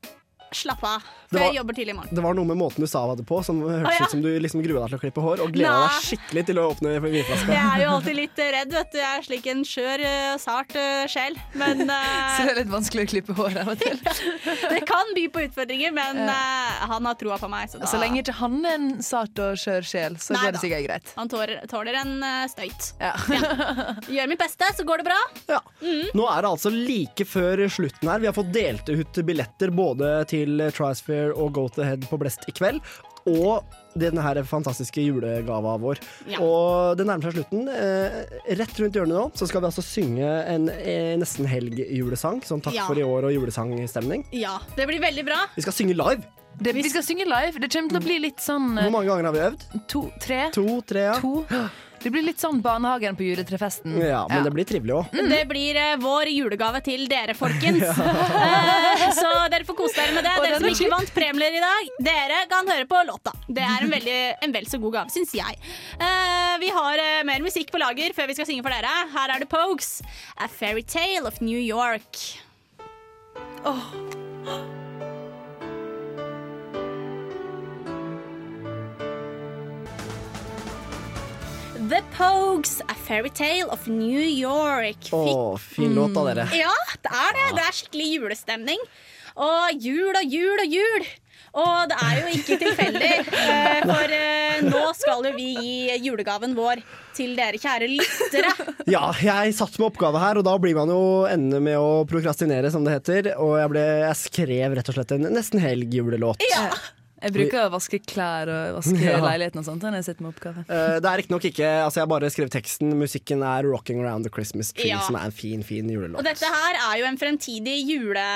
slappe av for før var- jeg jobber tidlig i morgen. Det var noe med måten du sa det på, som hørtes ah, ja. ut som du liksom grua deg til å klippe hår, og gleda deg skikkelig til å åpne vinflaska. Jeg er jo alltid litt redd, vet du. Jeg er slik en skjør, eh, sart eh, sjel. Men uh, Så det er litt vanskelig å klippe hår av og til. det kan by på utfordringer, men uh, han har troa på meg. Så, da, Så lenge ikke han er en sart og skjør sjel, så Nei går det sikkert greit. han tåler, tåler en støyt. Ja. Gjør mitt beste, så går det bra. Ja. Nå er det altså like før slutten her. Vi har fått delt ut billetter både til Trisphere og Go to Head på Blest i kveld. Og denne her fantastiske julegava vår. Ja. Og det nærmer seg slutten. Eh, rett rundt hjørnet nå så skal vi altså synge en eh, nesten helg-julesang. Sånn takk Ja. for i år og julesangstemning. Ja, det blir veldig bra. Vi skal synge live. Det, vi skal synge live. Det kommer til å bli litt sånn Hvor mange ganger har vi øvd? To, tre. To, tre, ja. To. Det blir litt sånn Barnehagen på juletrefesten. Ja, men det blir trivelig òg. Det blir eh, vår julegave til dere, folkens. Eh, så dere får kose dere med det. Og Dere som ikke vant premier i dag, dere kan høre på låta. Det er en, veldig, en vel så god gave, syns jeg. Eh, vi har eh, mer musikk på lager før vi skal synge for dere. Her er det Pogues. A Fairy Tale of New York. The Pogues, A Fairy Tale of New York. Å, fin låt av dere. Ja, det er det. Det er skikkelig julestemning. Og jul og jul og jul. Og det er jo ikke tilfeldig, eh, for eh, nå skal jo vi gi julegaven vår til dere kjære lyttere. Ja, jeg satt med oppgave her, og da blir man jo ende med å prokrastinere, som det heter. Og jeg, ble, jeg skrev rett og slett en nesten helg-julelåt. Jeg bruker å vaske klær og vaske Ja. leiligheten og sånt når jeg sitter med kaffe. Uh, Det er riktignok ikke Altså, jeg har bare skrevet teksten. Musikken er 'Rocking Around the Christmas Tree', Ja. som er en fin, fin Og dette her er jo en fremtidig jule,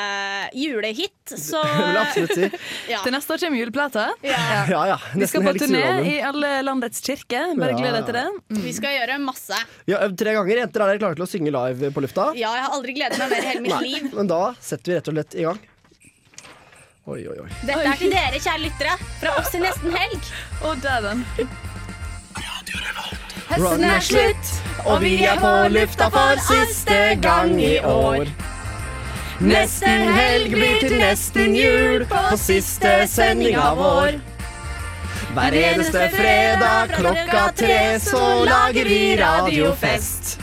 julehit, så si. ja. Til neste år kommer juleplata. Ja. Ja, ja. Vi skal på turné i alle landets kirker. Bare gled deg til det. Mm. Vi skal gjøre masse. Vi har øvd tre ganger. Jenter, er dere klare til å synge live på lufta? Ja, jeg har aldri gledet meg mer i hele mitt Nei, liv. men da setter vi rett og slett i gang. Oi, oi, oi. Dette er til dere, kjære lyttere, fra oss i nesten helg. Å, dæven. Høsten er slutt, og vi er på lufta for siste gang i år. Nesten helg blir til nesten jul på siste sendinga vår. Hver eneste fredag klokka tre så lager vi radiofest.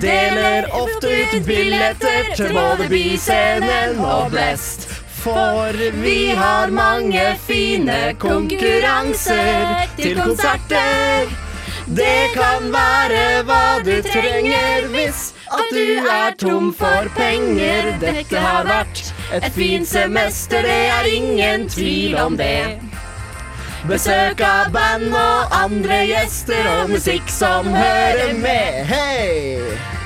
Deler ofte ut billetter til både Byscenen og Blest. For vi har mange fine konkurranser til konserter. Det kan være hva du trenger hvis at du er tom for penger. Dette har vært et fint semester, det er ingen tvil om det. Besøk av band og andre gjester og musikk som hører med. Hei!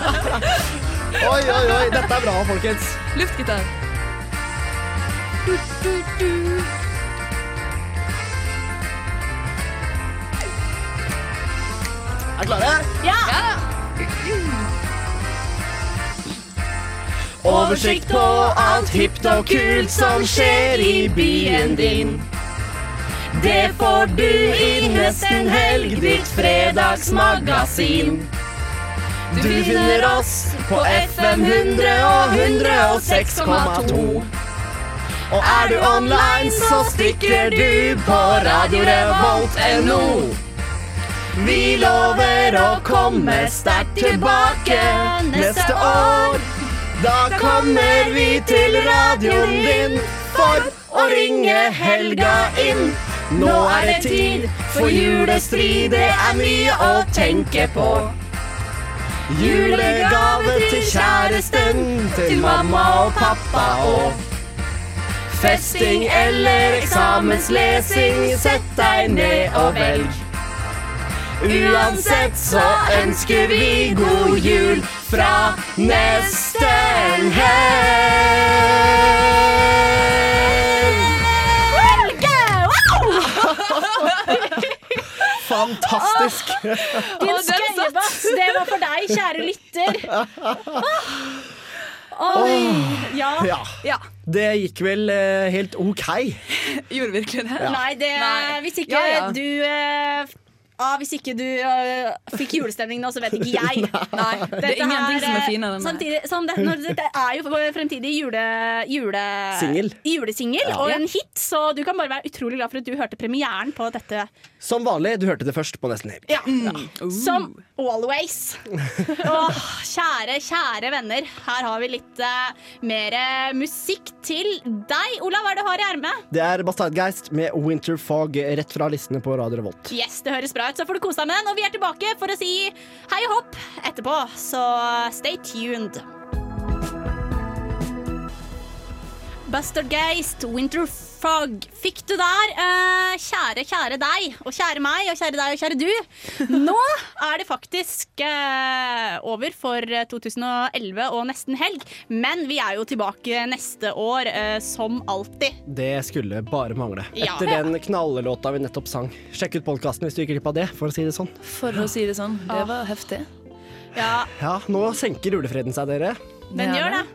Oi, oi, oi. Dette er bra, folkens. Luftgitar. Er klare? Ja! Oversikt på alt hipt og kult som skjer i byen din. Det får du i Nesten Helg, ditt fredagsmagasin. Du finner oss på FM 100 og 106,2. Og er du online, så stikker du på radiorevolt.no. Vi lover å komme sterkt tilbake neste år. Da kommer vi til radioen din for å ringe helga inn. Nå er det tid for julestrid, det er mye å tenke på. Julegave til kjæresten, til mamma og pappa og Festing eller eksamenslesing, sett deg ned og velg. Uansett så ønsker vi god jul fra nesten helg. Fantastisk. Din skøyebass, det var for deg, kjære lytter. Oi, ja. Ja. Det gikk vel eh, helt OK. Gjorde virkelig det? Ja. Nei, det, Nei. hvis ikke Ja, ja. du eh, ah, Hvis ikke du eh, fikk julestemning nå, så vet ikke jeg. Nei, det er ingenting som er finere enn. Samtidig, som det, når det, det er jo fremtidig jule, jule, julesingel Ja. og en hit, så du kan bare være utrolig glad for at du hørte premieren på dette. Som vanlig, du hørte det først på Nesten Helg. Ja. Som always. Åh, kjære, kjære venner. Her har vi litt uh, mer eh, musikk til deg. Olav, hva er det du har i ermet? Det er Bastardgeist med Winter Fog rett fra listene på Radio Revolt. Yes, det høres bra ut. Så får du kose deg med den. Og vi er tilbake for å si hei og hopp etterpå, så stay tuned. Bastard Geist, Winter Fog fikk du der. Eh, kjære, kjære deg, og kjære meg, og kjære deg, og kjære du. Nå er det faktisk eh, over for 2011 og nesten helg, men vi er jo tilbake neste år eh, som alltid. Det skulle bare mangle. Ja. Etter den knallelåta vi nettopp sang. Sjekk ut podkasten hvis du gikk glipp av det, for å si det sånn. For å si det sånn. Det var heftig. Ja, Ja, nå senker julefreden seg, dere. den gjør det.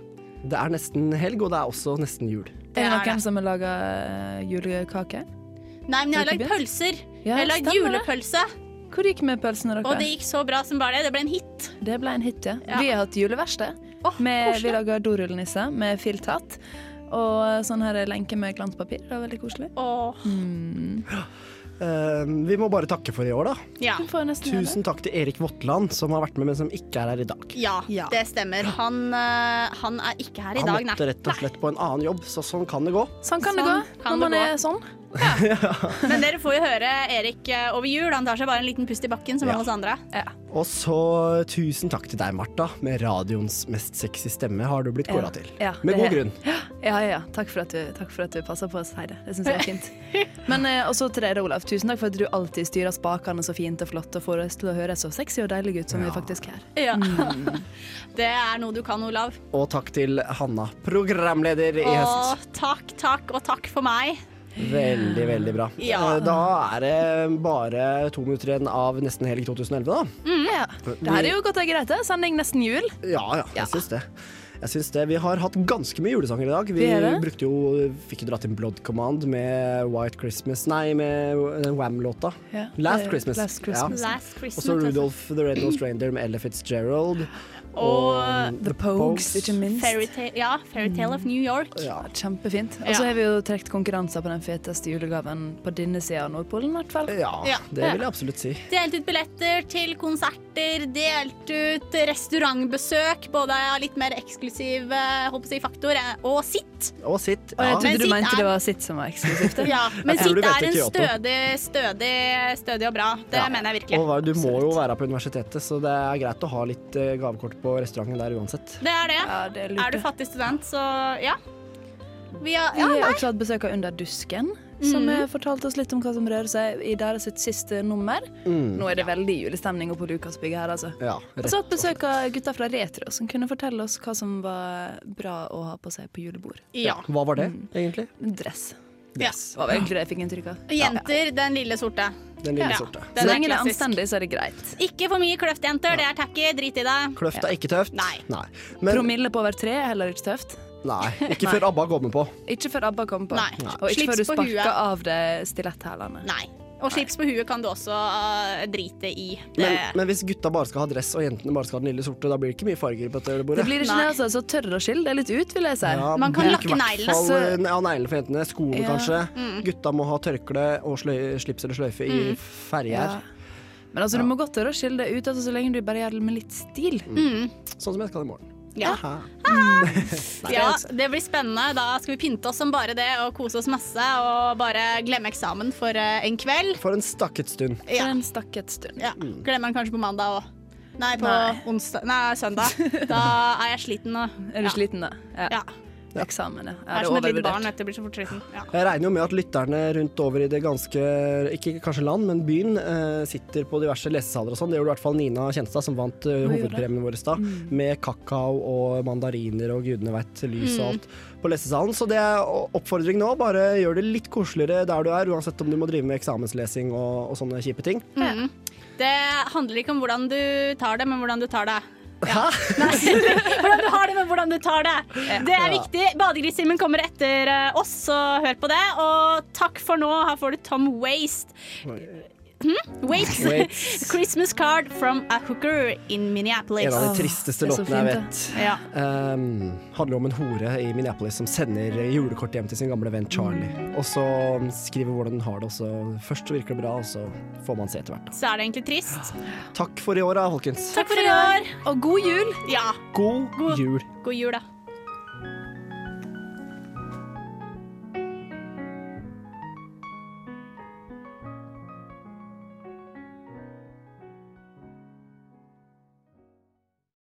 Det er nesten helg, og det er også nesten jul. Er det er noen som har laga julekake? Nei, men jeg har lagd pølser. Ja, jeg har lagd julepølse, Hvor gikk med pølsene deres? og det gikk så bra som bare det. Det ble en hit. Det ble en hit, ja. Ja. Vi har hatt juleverksted. Med- koselig. vi laga dorullnisse med filthatt. Og sånn her lenke med glanspapir. Det var veldig koselig. Mm. Eh, vi må bare takke for i år, da. Ja. Tusen takk til Erik Votland, som har vært med, men som ikke er her i dag. Ja, det stemmer. Han, eh, han er ikke her i Han dag, måtte rett og slett på en annen jobb, så sånn kan det gå. Sånn kan det Sånn gå kan når man gå. er sånn. Men dere får jo høre Erik eh, over jul. Han tar seg bare en liten pust i bakken, som Ja. alle oss andre. Og så tusen takk til deg, Martha, med radioens mest sexy stemme har du blitt kåra til. Ja, Med god er- grunn. Ja, ja, ja. Takk for at du, takk for at du passer på oss, Heide. Det syns jeg var fint. Men eh, også til deg, Olaf. Tusen takk for at du alltid styrer spakene så fint og flott og får oss til å høre så sexy og deilig ut som vi faktisk er. Ja. Mm. Det er noe du kan, Olav. Og takk til Hanna, programleder i høst. Å, takk, takk og takk for meg. Veldig, veldig bra. Ja. Eh, Da er det bare to minutter igjen av nesten helg 2011, da. Mm, ja. Det her er jo godt og greit. Sending nesten jul. Ja, ja, jeg syns det. Jeg syns det. Vi har hatt ganske mye julesanger i dag. Vi det. brukte jo, fikk jo dratt inn Blood Command med White Christmas Nei, med den Wham-låta. Ja. Last Eh, Christmas. Last Christmas. Ja. Last Christmas, Og så altså. Rudolph the Red Nose Reindeer med Ella Fitzgerald. Og The Pogues, ikke minst. Fairytale, ja, Fairytale of New York. Ja, Kjempefint. Og Ja. så har vi jo trukket konkurranser på den feteste julegaven på denne sida av Nordpolen, i hvert fall. Ja, Ja. det vil jeg absolutt si. Delt ut billetter til konserter, delt ut restaurantbesøk, både av litt mer eksklusiv eh, si, faktor eh, og sitt. Og sitt. Og jeg trodde Men du mente er- det var sitt som var eksklusivt. Ja, men sitt er en stødig, stødig, stødig og bra. Det Ja. mener jeg virkelig. Og du må jo være på universitetet, så det er greit å ha litt eh, gavekort på restauranten der uansett. Det er det. det er er du fattig student, så ja. Vi har, Vi ja, har også hatt besøk av Under dusken, som fortalte oss litt om hva som rører seg i deres sitt siste nummer. Mm. Nå er det veldig julestemning oppe på Lukasbygget her, altså. Ja, Og så hatt besøk av gutta fra Retro, som kunne fortelle oss hva som var bra å ha på seg på julebord. Ja. Hva var det, egentlig? Dress. Ja. Det var egentlig det jeg fikk inntrykk av. Jenter, den lille sorte. Den lille Ja. sorte. Den Så lenge det er anstendig, så er det greit. Ikke for mye kløft, jenter. det er tacky. Drit i det. Kløft er ikke tøft. Nei. Men, Promille på over tre er heller ikke tøft. nei, ikke Nei. før ABBA kommer på. Ikke før ABBA kommer på. Nei. Og ikke Slips før du sparker av deg stiletthælene. Nei. Og slips på huet kan du også uh, drite i. Det, Men, men hvis gutta bare skal ha dress og jentene bare skal ha den lille sorte, da blir det ikke mye farger på dette julebordet. Det blir ikke det, altså. Så tørre å skille det litt ut, vil jeg si. Ja, Man kan lakke i neglene. Så- eh, Ja, neglene for jentene. Skoene Ja. kanskje. Mm. Gutta må ha tørkle og sløy, slips eller sløyfe i Mm. ferger. Ja. Men altså, du må godt tørre å skille det ut, altså, så lenge du bare gjør det med litt stil. Mm. Sånn som jeg skal i morgen. Ja. Ja, det blir spennende. Da skal vi pynte oss som bare det og kose oss masse og bare glemme eksamen for eh, en kveld. For en stakket stund. For en stakket stund. Ja. Glemmer den kanskje på mandag òg. Nei, på Nei. onsdag Nei, søndag. Da er jeg sliten og Er du ja. sliten, da? Ja. Ja. Jeg Er er det som et lite barn. Jeg blir så fort sliten. Ja. Jeg regner jo med at lytterne rundt over i det ganske, ikke kanskje land, men byen, eh, sitter på diverse lesesaler og sånn. Det gjorde i hvert fall Nina Kjenstad, som vant eh, hovedpremien vår i stad, Mm. med kakao og mandariner og gudene veit lys og Mm. alt på lesesalen. Så det er oppfordring nå. Bare gjør det litt koseligere der du er, uansett om du må drive med eksamenslesing og, og sånne kjipe ting. Mm. Det handler ikke om hvordan du tar det, men hvordan du tar det. Hæ? Nei, hvordan du har det, men hvordan du tar det. Det er viktig. Badegristimen kommer etter eh, oss, så hør på det. Og takk for nå. Her får du Tom Waste. Hm? Wait. Wait. Christmas card from a hooker in Minneapolis. En av de tristeste oh, låtene jeg vet. Ja. Um, handler om en hore i Minneapolis som sender julekort hjem til sin gamle venn Charlie. Og så skriver hvordan hun har det, og så først så virker det bra, og så får man se etter hvert. Så er det egentlig trist. Takk for i år, da, folkens. Takk for i år. Og god jul! Ja, God jul. god jul, da.